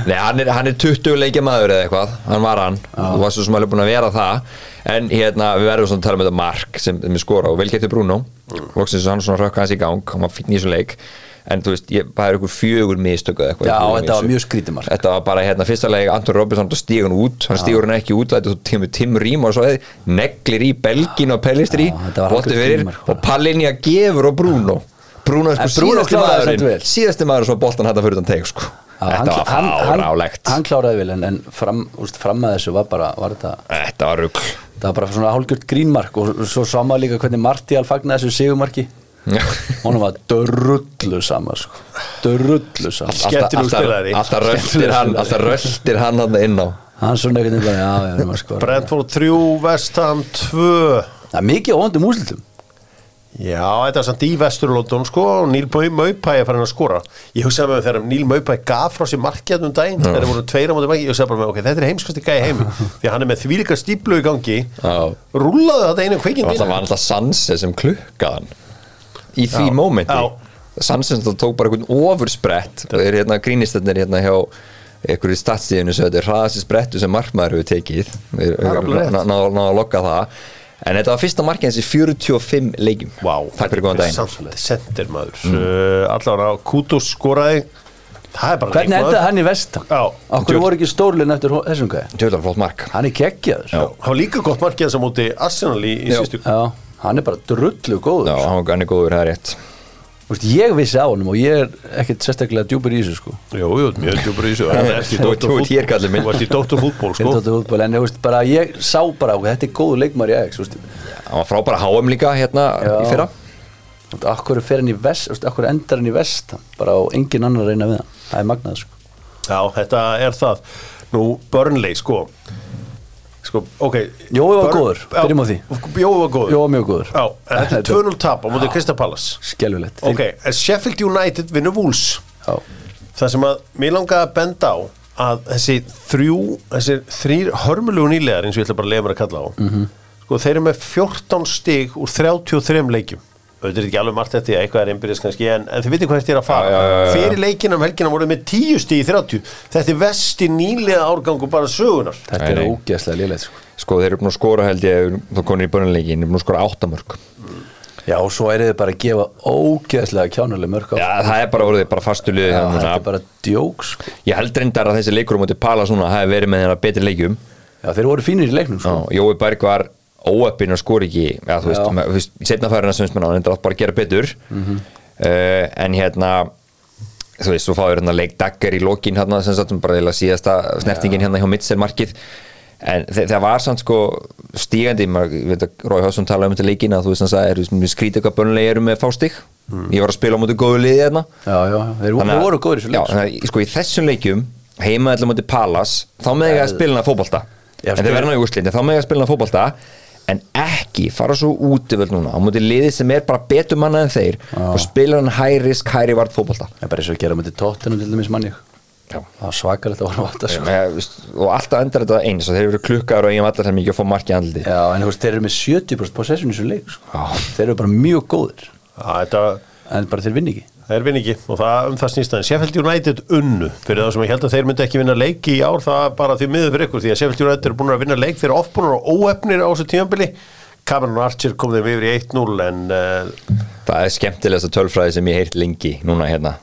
Nei, hann er, hann er 20 leikja maður eða eitthvað Hann var hann, þú varst svo sem alveg búin að vera það. En hérna, við verðum svona að tala um þetta mark sem við skora og vel getur Bruno. Loksins hann svona rökk hans í gang Hann var fínn í þessu leik En þú veist, ég, það er ykkur fjögur mistöku eða eitthvað
Já,
í
þetta var mjög skrítið mark.
Þetta var bara hérna, fyrsta leik Anton Robinson stígur hann út, hann stígur hann ekki út Þetta Tim, Tim Rím og svo eða neglir í Belgin og Pellistri og Pallinja gefur og Bruno. Bruno er sko
samt
maðurinn.
vel.
síðasti maður sem boltan hætti fyrir utan teik sko. Þetta var fárálegt
hann kláraði vel en, en fram, úst, fram að þessu var bara var þetta,
Þetta var rugg
það var bara svona hálgjört grínmark og svo maður líka hvernig Martial fagnaði þessu sigumarki honum var dörrullu sama sko. dörrullu sama.
Skemmtilegur spilari.
Alltaf röltir hann Alltaf röltir hann hann inn á.
Hann svona já, já, sko.
Brentford 3, Vestham 2
það er mikið óvandum úslitum
Já, þetta er samt í Vesturlóndun sko. Og Níl Maupæ er farin að skora. Ég hugsaði með þegar Níl Maupæ gaf frá sér markið um daginn, þegar voru tveir á móti markið ég hugsaði bara með, ok, þetta er heimskasti gæði heimi. Því að hann er með þvílíka stíplu í gangi.
Já.
rúlaði þetta einu kvikindi
og það var alltaf Sanse sem klukkaðan í því
Já.
mómenti. Sem tók bara einhvern ofurspret og er hérna grínistarnir hérna hjá einhverju statstíðinu sem þetta er hraðasti sprettu sem markmaður hefur tekið.
Er
náðu að lokka það. En þetta var fyrsta markið hans í 45 leikjum.
Vá,
takk fyrir góðan daginn.
sendir maður. Mm. uh, Allavega Kutus skoraði. Það er bara
Hvernig endaði hann í vestam?
Já.
Okkur voru ekki stórlinn eftir þessum gæði?
Tjóðan flott mark.
Hann er kekkjaður
Já, Það var líka gott markið þess að móti Arsenal í, í sístu
Já, hann er bara drullu góður.
Já, hann ganni góður, það er rétt.
Þú veist, Ég vissi á honum og ég er ekkert sérstaklega djúpur í þessu sko.
Jú, jú, mjög djúpur í þessu. Það er ekki
Þú-
Dr.
þú ert
Fút-
hér, kallinn minn.
Þú ert í Dr. Fútból,
Fyrir
sko
tóttu fútból, en ég, veist, bara, ég sá bara þetta er góður leikmar í Ajax
hann var frábæra HM líka hérna
Já.
í fyrra.
Akkur fer hann í vest, akkur endar hann í vest? Bara á engin annar reyna við hann. Það er magnað sko.
Já, þetta er það. Nú, Burnley, sko Sko, ok.
Jói var góður, byrjum á því.
Jói var góður.
Jó, mjög góður.
Já, en þetta er 2-0 tap á móti Krista Palace.
Skelvilegt
Ok, en Sheffield United vinnur Wolves.
Já,
Það sem að mér langaði að benda á að þessi þrjú, þessi þrýr hörmulugu nýlegar eins og ég ætla bara að lega mér að kalla á
Mhm.
sko þeir eru með 14 stig úr 33 leikjum auðvitað ekki alveg margt eftir að eitthvað er einbyrðis kannski en, en þið veitir hvað þetta er að fara.
Já, já, já, já.
fyrir leikina um helgina voru með 10 stig í 30 þetta er vesti nýlega árgangu bara sögunar
þetta er ógeðslega lélegt sko.
Sko þeir eru búin að skora held ég þá konur í börnuleikin, þeir eru búin að skora áttamörk
Já, og svo er þið bara að gefa ógeðslega kjánuleg mörg
Já, það er bara orðið bara fastu liðið
þetta er bara djók sko.
Ég held reyndar að þessi leikur um
Já,
Já, óöppin og skor ekki ja, þú veist,
Já.
með, þú veist, í setnafærina sem hann átt bara að gera betur.
Mhm.
uh, en hérna þú veist, svo fáður hérna leik daggar í lokin hérna sem sagt, bara eða síðasta snertingin hérna hjá Mitchell markið en það var samt sko stígandi, maður, ég veit að Rói Hásson talaði um þetta leikin að þú veist, hann sagði, er, skrítið hvað börnulegi eru með fástig? Ég var að spila á móti góðu liði hérna.
Já, já, þeir voru góður í þessu
já,
leik.
þannig að, sko, í þessum leikjum heima allir móti Palas þá með ég að fótbolta.
Já,
en þeir verða ná í úrslinni, þá með ég að spila hana fótbolta en ekki fara svo útivöld núna. Á móti liði sem er bara betur manna en þeir og spila hann high risk, high reward fótbolta.
Það er bara eins og að gera með til tóttinu til dæmis manni. Það var svakalegt að voru vata sko.
Með, veist, og alltaf endar þetta eins og þeir eru klukkaður og eigin allar sem ekki að fá marki andliti
Já, en þú veist, þeir eru með 70% possession í þessu leik sko. Þeir eru bara mjög góðir.
Já, þetta
En bara þeir vinni ekki
Það er vinn ekki og það um það snýst aðeins. Sheffield United unnu fyrir það sem ég held að þeir myndi ekki vinna leiki í ár það er bara því miður fyrir ykkur því að Sheffield United eru búin að vinna leik þeir eru oft búin og óefnir á þessu tímanbili Cameron Archer kom þeim yfir í 1-0 en uh,
það er skemmtilegasta tölfræði sem ég heirt lengi núna hérna.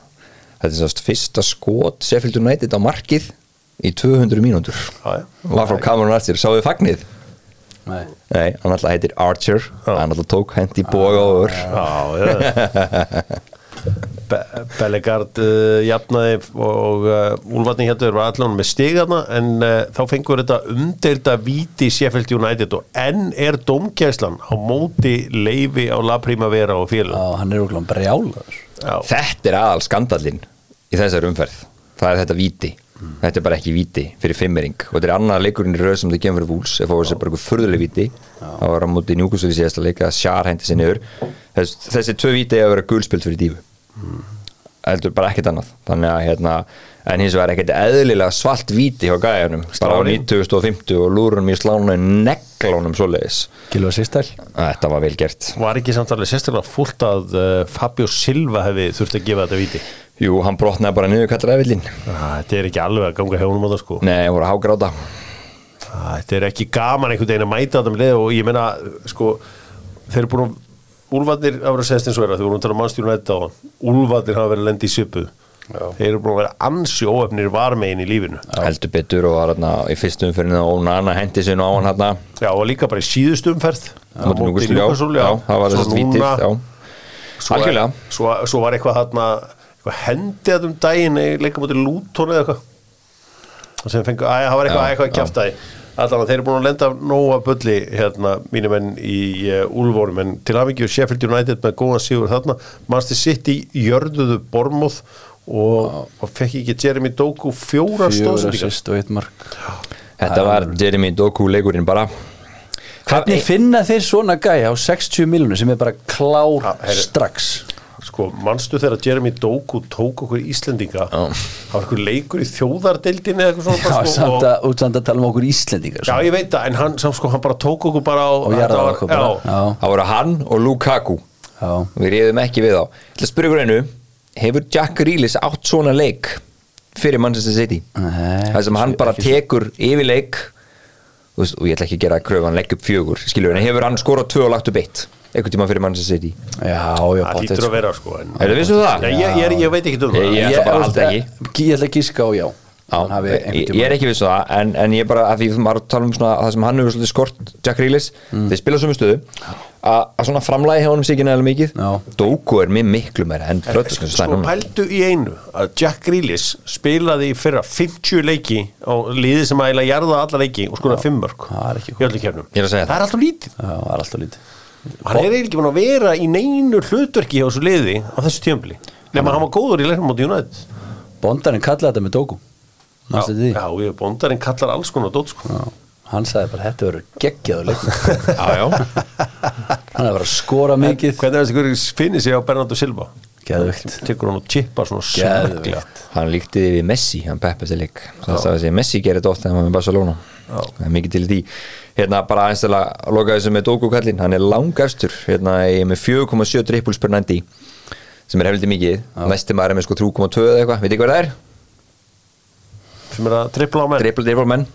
Þetta er sást fyrsta skot Sheffield United á markið í 200 mínútur.
Já.
var frá Cameron Archer, sáðu fagnið?
Nei.
Nei, hann alltaf heitir Archer. Hann alltaf tók hendi boga over
Já, já Be Bellegard uh, jafnaði og uh, Úlfarni hérna var allan með stigarna en uh, þá fengur þetta umdelda víti Sheffield United og enn er domgæslan á móti leifi á La Primavera og félag
Já, hann er okkur brjálaður.
Já,
þetta er aðal skandallinn í þessari umferð. Það er þetta víti. Þetta er bara ekki víti fyrir fimmering. Og þetta er annað leikurinn í röð sem það kemur fyrir vúls ef það var bara eitthvað furðuleg víti. Það var á móti njúkusur í síðasta leika Sjar hendi sér niður. Þess, þessi tvö víti hefur verið gulspilt fyrir dífu heldur bara ekkert annað. Þannig að hérna en hins vegar ekkert eðlilega svalt víti hjá gæjanum. Bara á
Sláni.
9050 og lúrunum í slánu neglunum svoleiðis.
Gilva Sistæl
þetta var vel gert.
Var ekki samt alveg sérstaklega fullt að uh, Fabio Silva hefði þurft að gefa þetta víti?
Jú, hann brotnaði bara niður kallar eðvillin
Ah, Þetta er ekki alveg að ganga hefnum á það sko.
Nei, hann voru að hágráta.
Ah, Þetta er ekki gaman einhvern veginn að mæta þetta með leið og ég meina sko þeir eru búin að Verið að segja eins og vera þegar við vorum að tala um mannstjónu nætt á Úlfarnir hafa verið að lendi í svipu þeir eru búin að vera ansi óöfnir varmegin í lífinu.
Heldur betur og var hérna í fyrstu umferðinu og Nana hendi sér nú á hann hérna
Já og líka bara í síðustu umferð.
Það var vítið
núna-
já.
svo, er,
Algjörlega.
svo, svo var eitthvað þarna eitthvað hendið þetta um daginn í leika mútið lútónu eða eitthvað. Og sem fengu, að það var eitthvað,
Já,
eitthvað að þeir eru búin að lenda nóga bulli hérna mínum enn í uh, úlfórum en til hafingju Sheffield United með góðan sigur þarna, Manchester City jörðuðu Bormóð og, og fekk ekki Jeremy Doku fjóra stóðsendingar
þetta var Jeremy Doku leikurinn bara.
Hvernig finna þeir svona gæja á 60 miljonur sem er bara klár strax
Sko, manstu þegar Jeremy Doku tók okkur Íslendinga. Það var eitthvað leikur í þjóðardeildinni eða eitthvað svona
Já,
sko,
samt
og,
samt að tala um okkur Íslendingar
Já, ég veit það, en hann, samt, sko, hann bara tók okkur bara á
og
var-
okkur bara.
Já,
Það voru hann og Lukaku.
Já,
Við reyðum ekki við þá. Ég ætla að spyrja ykkur einu. Hefur Jack Grealish átt svona leik fyrir Manchester City?
Nei,
Það sem hann bara tekur yfir leik veist, og ég ætla ekki að gera kröfu hann legg upp fjögur skilur, en hefur hann skorað tvö og lagt upp eitt einhvern tíma fyrir Manchester City
já, já
það lítur að vera sko en,
Er það vissu það?
Ég, ég, ég veit ekki um það
Ég- ætla bara halda ekki.
Ég ætla að gíska á já Hann einhvern
ég, ég er ekki viss um það en, en ég bara, að því þú maður tala um svona það sem hann hefur svolítið skort, Jack Grealish
Mm.
þeir spila á sömu stöðu. Að, að svona framlægi hjá honum sig ekki nægilega mikið.
Já.
Dóku er mér miklu meira en Bröðsson
Sko pældu í einu að Jack Grealish spilaði í fyrra 50 leiki á liði sem að jarða alla leiki og skoða 5 mörg
er
í öllu kefnum
að
það er alltaf lítið.
Já, það er alltaf lítið.
Hann er ekki búin að vera í neinu hlutverki hjá þessu liði á þessu tjömbli nema hann var góður í leiknum á United.
Bondarinn kallaði þetta með Dóku
já, já, ég bondarinn kallar alls konar dót sko.
Já. Hann sagði bara, þetta verður geggjaður leiknum.
Já, já.
Hann er bara að skora mikið.
hvernig er þessi hverju finnir sig á Bernardo Silva?
Geðvikt
tekur hann og chippar svona
Geðveikt.
snögglega.
Hann líkti því við Messi, hann Peppe sér lík Það er að Messi gerir oft þegar hann var með Barcelona. Það er mikið til því. Hérna bara aðeins til að loka þessu með Dóku kallinn Hann er langefstur, hérna er með 4,7 drippuls per 90 sem er hefðið mikið, næsti maður er með sko 3,2 eða eitthvað, veit ekki hvað það er?
Sem er að tripla á menn
Triple triple menn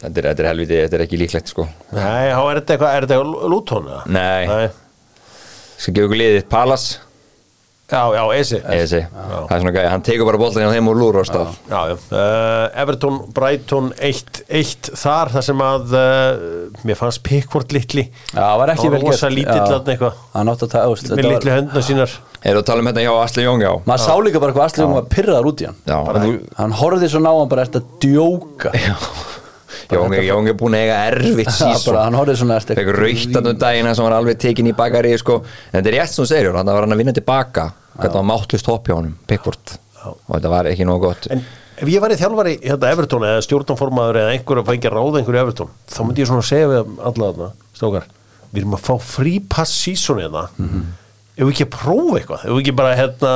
þetta, er, þetta er helviti, þetta er ekki líklegt sko
Nei, þá er þetta eitthvað, er þetta eitthvað eða?
Nei.
Nei.
Skal gefa ykkur liðið Palas
Já, já, Esi.
Esi, það er svona gæði, hann tekur bara boltan hjá þeim og lúr á stað.
Já, já, uh, Everton, Brighton 1-1 þar, þar sem að uh, mér fannst Pickford litli.
Já, það var ekki vel
var
gert.
rosa lítill
Já.
þarna eitthvað.
Hann átti að ta- þú veist,
með
þetta
litli
var-
höndna sínar.
Erum við að tala um þetta hjá Asli Jóng, já.
Maður sá líka bara hvað Asli Jón var pyrraðar út í hann.
Já,
Hann horfði svo ná hann bara eftir að djóka?
Jóng er, Jóng er búin að eiga erfitt sísón
Hann horfði svona eftir
Fekkur rautan um dagina sem var alveg tekin í bakari sko. en þetta er rétt sem þú segir, hann var hann að vinna tilbaka. Hvernig var máttlust hopp hjá honum Pickford. Og þetta var ekki nóg gott.
En ef ég væri þjálfari hérna Everton eða stjórnformaður eða einhver að fængja ráða einhverju Everton þá myndi ég svona segja við alla þarna stókar, við erum að fá frí pass sísón eða
Mhm.
ef við ekki að prófa eitthvað? Ef við ekki bara hérna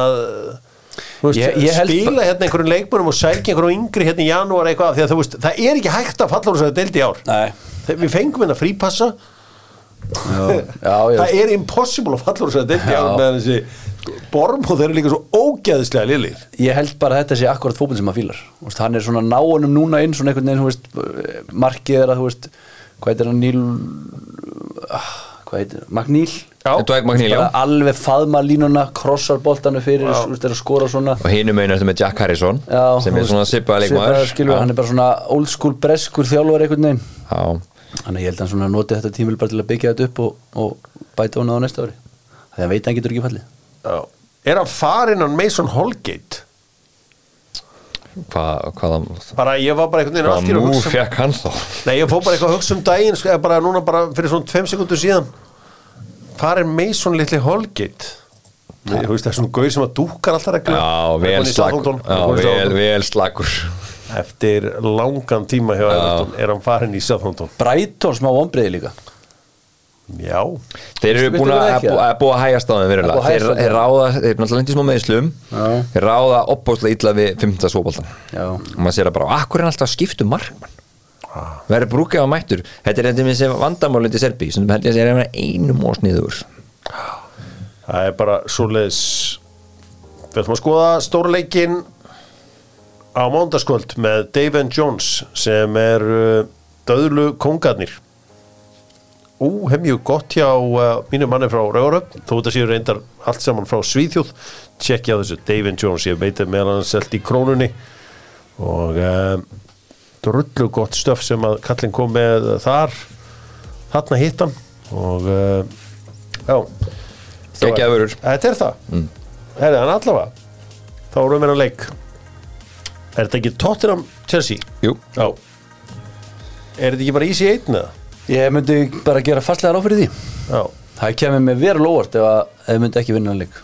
veist,
Ég- ég
spila hérna einhverjum leikmönum og sækja einhverjum yngri hérna í janúar eitthvað því að þú veist, það er ekki hægt að falla úr þess að deildi í ár. Þegar við fengum hérna frípassa.
Já, já,
það er impossible að falla úr þess að deildi í ár
Já.
með þessi borm og þeir eru líka svo ógeðislega liðlir
Ég held bara að þetta sé akkurat fótboll sem maður veist, Hann er svona náunum núna inn svona einhvern veginn, markið er að hvað heitir hann Níl ah, hvað heitir, Magníl
Já.
Dwight McNeil, já.
Bara alveg faðma línuna, krossar boltanu fyrir, að skora svona
og hinum einu eftir með Jack Harrison
Já,
sem er svona
svipaður,
leikmaður
hann er bara svona old school breskur þjálfur einhvern veginn
Já.
þannig ég held að hann svona noti þetta tímil bara til að byggja þetta upp og, og bæta hún á næsta ári þannig að veit að hann getur ekki fallið
Já. er hann farinn hann Mason Holgate
Hvað, hvaða
bara ég var bara einhvern veginn að
Hvaða mú
hugsa um-
fekk hann þá?
Nei, ég fór bara eitthvað að hugsa um daginn sko, eða bara núna bara fyrir svona tveim sekundur síðan Hvað er Mason litli Holgate? Nei, Þú veist, það er svona gauð sem að dúkar alltaf regla
Já, vel slagur Já, vel, vel slagur
Eftir langan tíma hjá Everton er hann farinn í Southampton.
Brighton smá vonbreiði líka.
Já,
Þeir eru búin að, búa hægast á þeim
er
verulega Þeir, ráða, þeir er náttúrulega lendið smá meðslum
Já.
Þeir ráða opbóðslega illa við 15. svóboltan
Já.
og maður sér að bara, akkur er hann alltaf að skipta um markmann. Verður brúkið á mættur? Þetta er endur með þessi vandamálindi Serbi sem held ég að segja að vera einum og sniður.
Það er bara svoleiðis. Við ætlum að skoða stórleikin á mándaskvöld með Dave and Jones sem er uh, döðlu kongarnir Ú, hef mjög gott hjá uh, mínu manni frá Rauðaröf þó þetta séu reyndar allt saman frá Svíþjóð. Tjekkja þessu. Dave and Jones ég veit að meðal hann selt í krónunni. Og uh, drullu gott stöf sem að kallinn kom með þar. Þarna hitt hann og uh, já.
Geggjaður vörur.
Þetta er það. Mm. Herði, hann allavega þá erum við að leik. Er þetta ekki Tottenham Chelsea?
Jú,
Já. Er þetta ekki bara easy 1 eða?
ég myndi bara gera fastlega ráð fyrir því.
Já.
Það kemur mér veru lóvart ef að ef þið myndi ekki vinna hann leik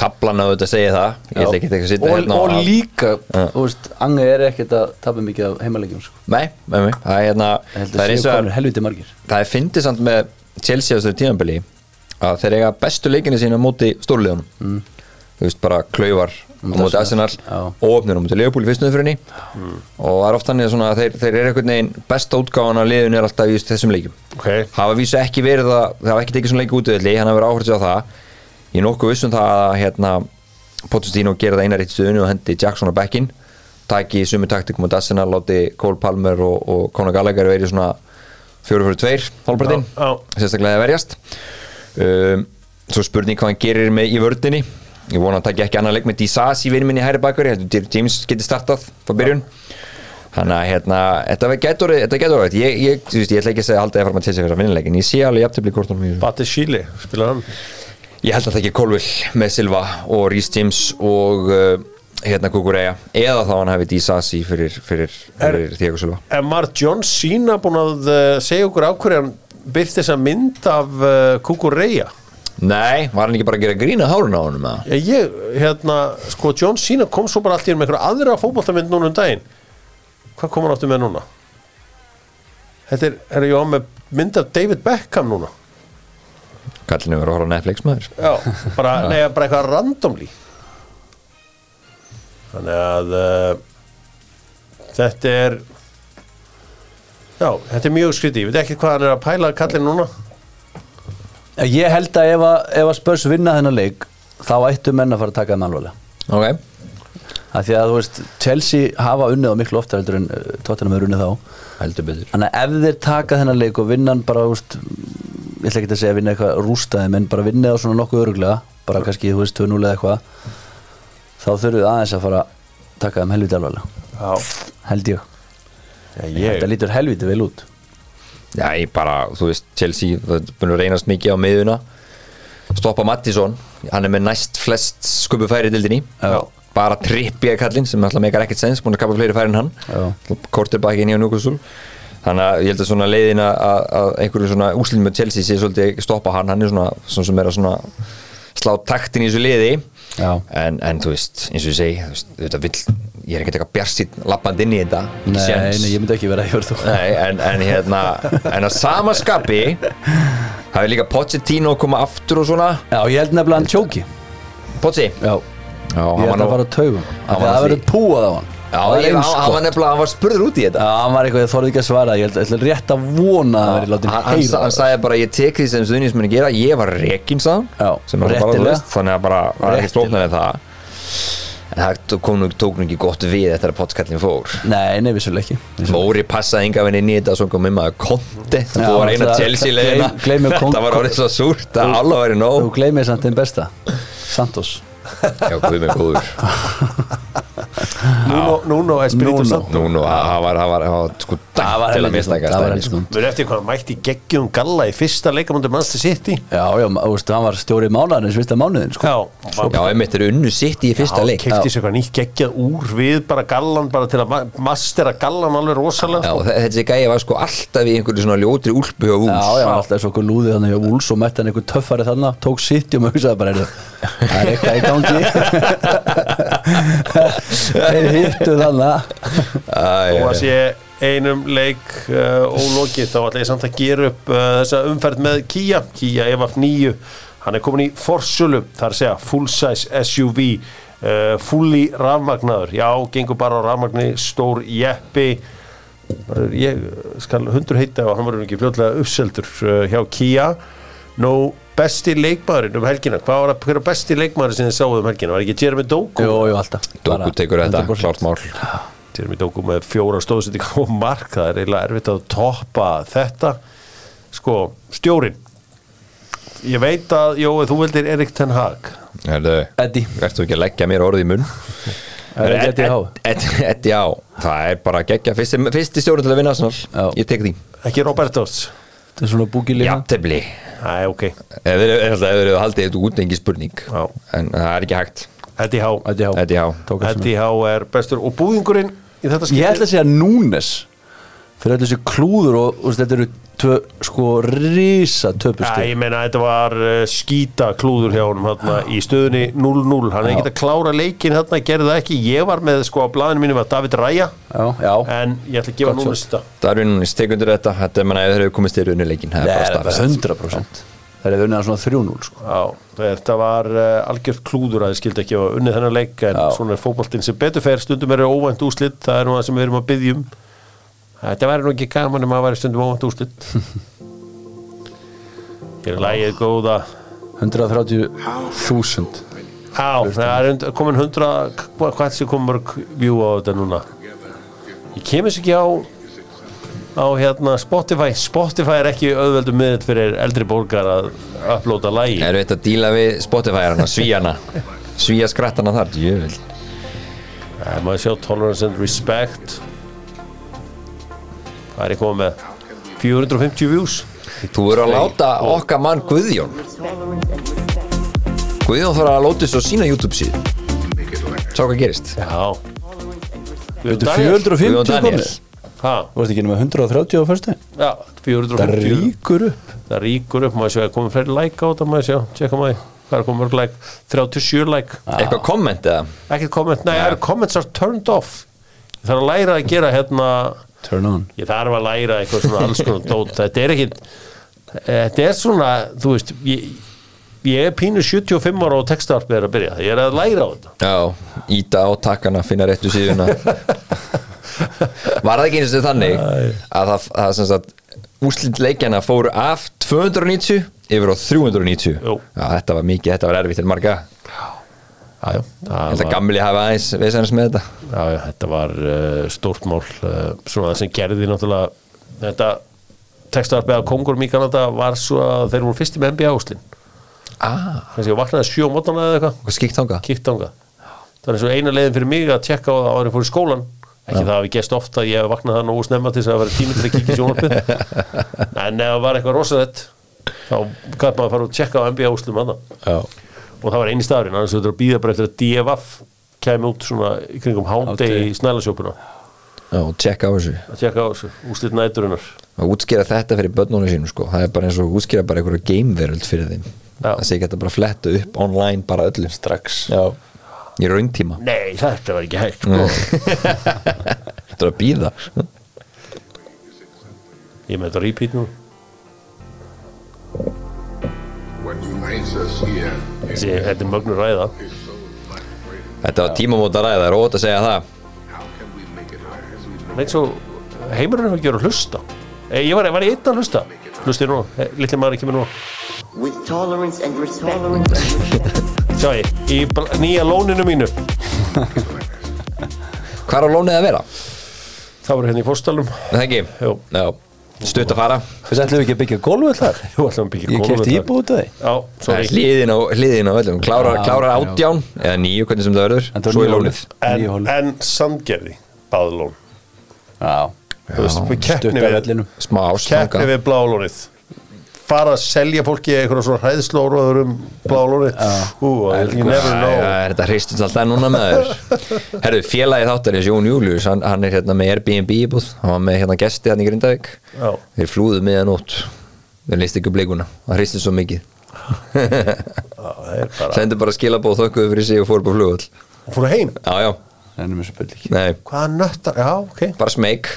tablan á þetta segja það ég ætla ekki að sitja
og,
hérna
og líka,
Já.
þú veist, Anga er ekkert að tapa mikið af heimalegjum sko.
nei, nei, nei, það er hérna það
að
er eins og
margir
það er fyndið samt með Chelsea á þessu tímanbili að þeir eiga bestu leikinu sína á móti stórliðunum mm. þú veist bara klaufar á móti Arsenal
Já.
og opnir á móti Leopold í fyrstu umfyrinni og það er oft þannig að svona, að þeir, þeir eru einhvern veginn besta útgáfan af liðun er alltaf í þessum leikjum
Ok.
hafa vísu ekki verið að ég er nokkuð vissum það að hérna, Pochettino gera það eina rétt stöðinu og hendi Jackson á bekkin taki sumu taktikum á Arsenal láti Cole Palmer og, og Conor Gallagher verið svona 4-4-2 hálfbrettin,
Já, já.
sérstaklega að verjast. Um, svo spurning hvað hann gerir með í vördinni ég vona að hann taki ekki annan leik með Disasi vinn minni hæri bakur, ég heldur James geti startað frá byrjun. Þannig að hérna, þetta getur þetta getur orðið, ég, ég, ég ætla ekki að segja alltaf að fara með til sig fyrir að vinnilegin, ég sé alveg kortunum í þessu.
Bati Chile, spilar hann
ég held að það ekki Colville með Silva og Rhys James og uh, hérna Kukureya, eða þá hann hafi Disasi fyrir, fyrir, fyrir Thiago Silva.
En var John Cena búin að uh, segja okkur ákveðið hann byrst þessa mynd af uh, Kukureya
nei, var hann ekki bara að gera grína hárun á honum eða?
Ég, ég, hérna, sko John Cena kom svo bara allt í með einhverja aðra fótboltamynd núna um daginn. Hvað kom hann áttu með núna? Þetta er, er ég á með mynd af David Beckham núna
kallinu verið að horfa Netflix maður.
Já, bara, nei, bara eitthvað randomly. Þannig að uh, þetta er Já, þetta er mjög skrítið. Ég veit ekki hvað hann er að pæla kallin núna.
Ég held að ef að, ef að Spurs vinna þennan leik þá ættu menn að fara að taka þeim alvarlega.
Ok,
Það því að þú veist, Chelsea hafa unnið á miklu oftar heldur en uh, Tottenham er unnið þá.
Heldur betur.
Þannig að ef þeir taka þennan leik og vinna hann bara, þú veist, ég ætla ekki að segja að vinna eitthvað rústaði, en bara vinna á svona nokkuð öruglega, bara kannski, þú veist, 2-0 eða eitthvað, þá þurfum við aðeins að fara að taka þeim helviti alvarlega, held ég. Þetta lítur helviti vel út.
Já, ég bara, þú veist, Chelsea það búin að reynast mikið á miðuna stoppa Mattisson, hann er með næst flest skupu færi í bara trippi að kallinn sem alltaf meikar ekkert sens búin að kappa fleiri færi en hann. Kortir baki inn í á Newcastle þannig að ég held að svona leiðin að, að einhverju svona úslim með Chelsea sé svolítið stoppa hann, hann er svona, svona sem er að svona slá taktin í þessu liði
Já.
en, en þú veist, eins og ég segi þú veist, þetta vill, ég er ekkert eitthvað bjarsinn lappand inn í þetta,
Nei, nei, ég myndi ekki vera að
en, en hérna en að sama skapi hafi líka Pochettino koma aftur og svona
Já, ég held nefnilega hann tjóki.
Pochi
Já,
Já,
ég held
var
að
nú
fara að taugum. Það
var
það verður púað á hann.
Já,
Það er
hann, var nefnilega, hann var spurður út í þetta.
Já, hann var eitthvað, ég þorði ekki að svara, ég held ég ætla rétt að vona að það verið látið
hann,
heyra.
hann sagði bara ég tek því sem stuðnismenni gera. Ég var rekin sagði
Já,
hann, sem er bara, þú
réttilega.
veist, þannig að bara það er ekki slóknar en það. En það kom tók nú ekki gott við eftir að potskallin fór.
Nei, nei, vissulega ekki.
Móri passaði enga í þetta svo kom um að konti þú var eina
það- Kon-
þetta var orðið svo súrt að alla væri nóg.
Þú gleymið samt þeim besta. Santos.
já,
Nuno, Nuno Espirito
Nuno.
Santo
Nú, nú, það var, það var, það var sko
Það var
dæmt til að
snúnt, það snúnt.
Mér eftir hvað hann mætti geggjum galla í fyrsta leikamundi Manchester City
Já, já, þú veist, hann var stjóri mánaðarins fyrsta mánuðin, sko.
Já,
Já, einmitt er unnu sitt í fyrsta leik Já,
kefti sér eitthvað nýtt geggjað úr við bara gallan bara til að ma- mastera gallan alveg rosalega sko.
þe- þessi gæja var sko alltaf í einhverju svona ljótri úlpu og
Já,
ús
já, hann var alltaf svo okkur lúðið þannig hjá Úls og mætti hann einhver töffari þannig, tók sitt og maður hugsaði bara, "Heyrðu, það er eitthvað í gangi. Þeir hittu þannig.
og að sé einum leik uh, ólokið þá ætla ég samt að gera upp uh, þessa umferð með Kia Kia EVF 9 hann er komin í forsölu þar að segja full size SUV uh, fulli rafmagnaður. Já, gengur bara á rafmagni stór jeppi. Ég skal hundur heita og hann verður ekki fljótlega uppseldur uh, hjá Kia nú besti leikmaðurinn um helgina. Hvað var að, hver er besti leikmaðurinn sem þið sáðu um helgina? Var ekki Jeremy Doku?
Jú, jú, alltaf. Bara
tekur þetta,
100%.
klárt mál.
Jeremy Doku með fjóra stóðsendingar og mark, það er eiginlega erfitt að toppa þetta. Sko, stjórin ég veit að, jó, þú vildir Erik Ten Hag.
Herðu,
Eddie.
Vertu ekki að leggja mér orðið í munn?
Það er ekki Eddie Há.
Eddie á Það er bara að gegja Fyrsti, stjórn til að vinna
Já.
Ég tek því
ekki Robertos.
Þetta er
Æ, ok,
Ef þeir eru haldið þetta út engi spurning.
Já.
En það er ekki hægt.
Eddie Há.
Eddie Há.
Eddie á
Tók
Eddie Há er bestur. Og búðingurinn í þetta
Ég ætla að segja Núnes fyrir þessi klúður og, og þetta eru tvö, sko rísa
Já,
töpusti
ég meina þetta var uh, skýta klúður hjá honum hérna, í stöðunni 0-0 hann er ekki að klára leikin hérna, gerði það ekki. Ég var með sko á blaðinu mínu var David Ræja
Já, já,
en ég ætla að gefa núna þetta
Darvin Núnes tekur undir þetta? Þetta er manna ef þeir eru komist í runnuleikin Það
það
er
er
bara
bara
staðfest.
100% Það er unnið að svona 3-0 sko.
Já, þetta var uh, algjört klúður að þið skildi ekki að unnið þennan leik en
Já.
svona er fótboltinn sem betur fer. Stundum eru óvænt úslit, það er nú það sem við erum að byggjum Þetta væri nú ekki gaman um að væri stundum óvænt úslit Hér er lægið góða.
130.000
Já, það er und- komin 100 hva- hvað sem komur view á þetta núna? Ég kemur sér ekki á á hérna Spotify. Spotify er ekki auðveldum miðl fyrir eldri borgar að upplóta lægi
Erum við að díla við Spotify-arana, svíjana Svíja skrattana þar, jöfnvel
Það maður sjá Tolerance and Respect Það er komið með 450 views.
Þú verður að láta okkar mann Guðjón. Guðjón þarf að láta þessu á sína YouTube síðu. Sá hvað gerist.
Já.
Þetta er
Daniel.
450
Guðjón Daniel.
komið
Ha,
Þú veist ekki nema 130 á fyrstu
Já,
Það
450
ríkur upp.
Það ríkur upp, maður sjá, komið fleiri like á þetta? Maður sjá, tjekka maður, hvað er komið mörg like? 37 like,
Eitthvað komment eða?
Ekkert komment nei, það eru comments are turned off. Ég þarf að læra að gera hérna
Turn on.
Ég þarf að læra eitthvað svona alls konar dót, þetta er ekki þetta er svona, þú veist ég, ég er pínu 75 ára og textarpið er að byrja, ég er að læra á þetta.
Já, íta á takkana, finna réttu síðuna. Var það ekki eins og þannig að það, það sem sagt úslit leikjana fóru af 290 yfir á 390
Jú.
Já, þetta var mikið, þetta var erfitt til marga
já, já,
Ég
það
held að
var,
gamli hafa aðeins veisannast með þetta.
Já, já, þetta var uh, stórt mál uh, svona það sem gerði náttúrulega þetta textarpið að kongur í Kanada var svo að þeir voru fyrsti með NBA úslin
Ah,
kannski ég vaknaði sjó mótana eða eitthvað.
Hvað skíkt þanga?
kíkt ánga það er eins og eina leiðin fyrir mig að tjekka á það ég fór í skólan ekki það hafi gæst ofta að ég hef vaknað það nógu snemma til þess að það vera tími til að kíkja í sjónvarpið. En ef það var eitthvað rosalett þá gæt maður að fara og tjekka á NBA úslum að
Já
og það var eini staðurinn, annars þetta er að býða bara eftir að DFF kemur út svona í kringum hándi í snælasjópuna
Já, tjekka á þessu.
Að tjekka á þessu, úslit næturinnar.
Að útskýra þetta fyrir börnunum sínum sko. það er bara eins og útskýra bara einhverja gameveröld fyrir þeim.
Já.
það sé ekki að bara fletta upp online bara öllu.
Strax.
Já. í rauntíma.
Nei, þetta var ekki hægt sko.
þetta er að býða
ég með þetta repeat nú Þessi, þetta er mögnur ræða.
Þetta var tímamóta ræða, það er ótt að segja það.
Nei, svo heimurinn hefur ekki verið að hlusta. E, Ég var, var ég einn að hlusta? Hlusti nú, e, litli maður ekki með nú.
With tolerance and respect.
Sjá ég, í nýja lóninu mínu.
Hvað er á lónið að vera?
Það var hérna í fórstalum
Er það ekki?
Jú.
Já. stutt að fara.
Þess ætlum við ekki að byggja gólfið þar?
Jú, ætlum að byggja
Ég
gólf
kefti
þar.
íbúið út af því.
Já,
Það er hliðin á, hliðin á öllum klárar,
Já,
klárar
já.
átján eða nýju, hvernig sem það verður. Svo í lónið.
En, en sandgerði, báðlón
Já.
Þú veist, við
af
við
vellinum.
Smá ástanga
við blálónið Fara að selja fólki eitthvað svona hræðslóruður um never know.
er þetta hristist alltaf núna með þér? Herru, félagi þáttar er Jón Július hann, hann er hérna með Airbnb íbúð. Hann var með hérna gesti hann í Grindavík.
Já.
þeir flúðu miðan út. Þeir leist ekki upp leikuna. Það hristist svo mikið.
Það er bara
sendu bara skilabóð þökkuðu fyrir sig og fór upp á flugvöld
Fóru heim?
Já, já,
Hvaða nöttar, já, ok.
Bara smeg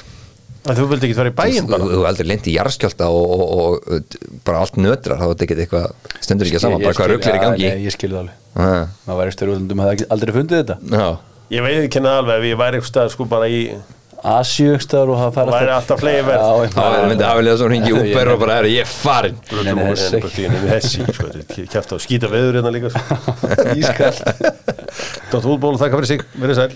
En þú vildi ekki fara í bæinn
þú
bara?
þú aldrei lendi í jarðskjálta og, og, og, og bara allt nötrar þá er þetta ekki eitthvað stendur ekki saman, bara hvað rugglir í gangi.
ég skilði það alveg.
Ah,
Maður væri styrjúðundum að það aldrei fundið þetta.
Já,
Ég veit ekki henni alveg ef ég væri eitthvað stað sko bara í
stöður og það fara
væri alltaf fleiri verð.
Já, ég-
þá er myndið afilið að svo hringi
Ég-
Uber og bara er ég farin
kæft á skýta veður hérna líka sko.
Ískall
Dótt útból, þakka fyrir sig, verið sæl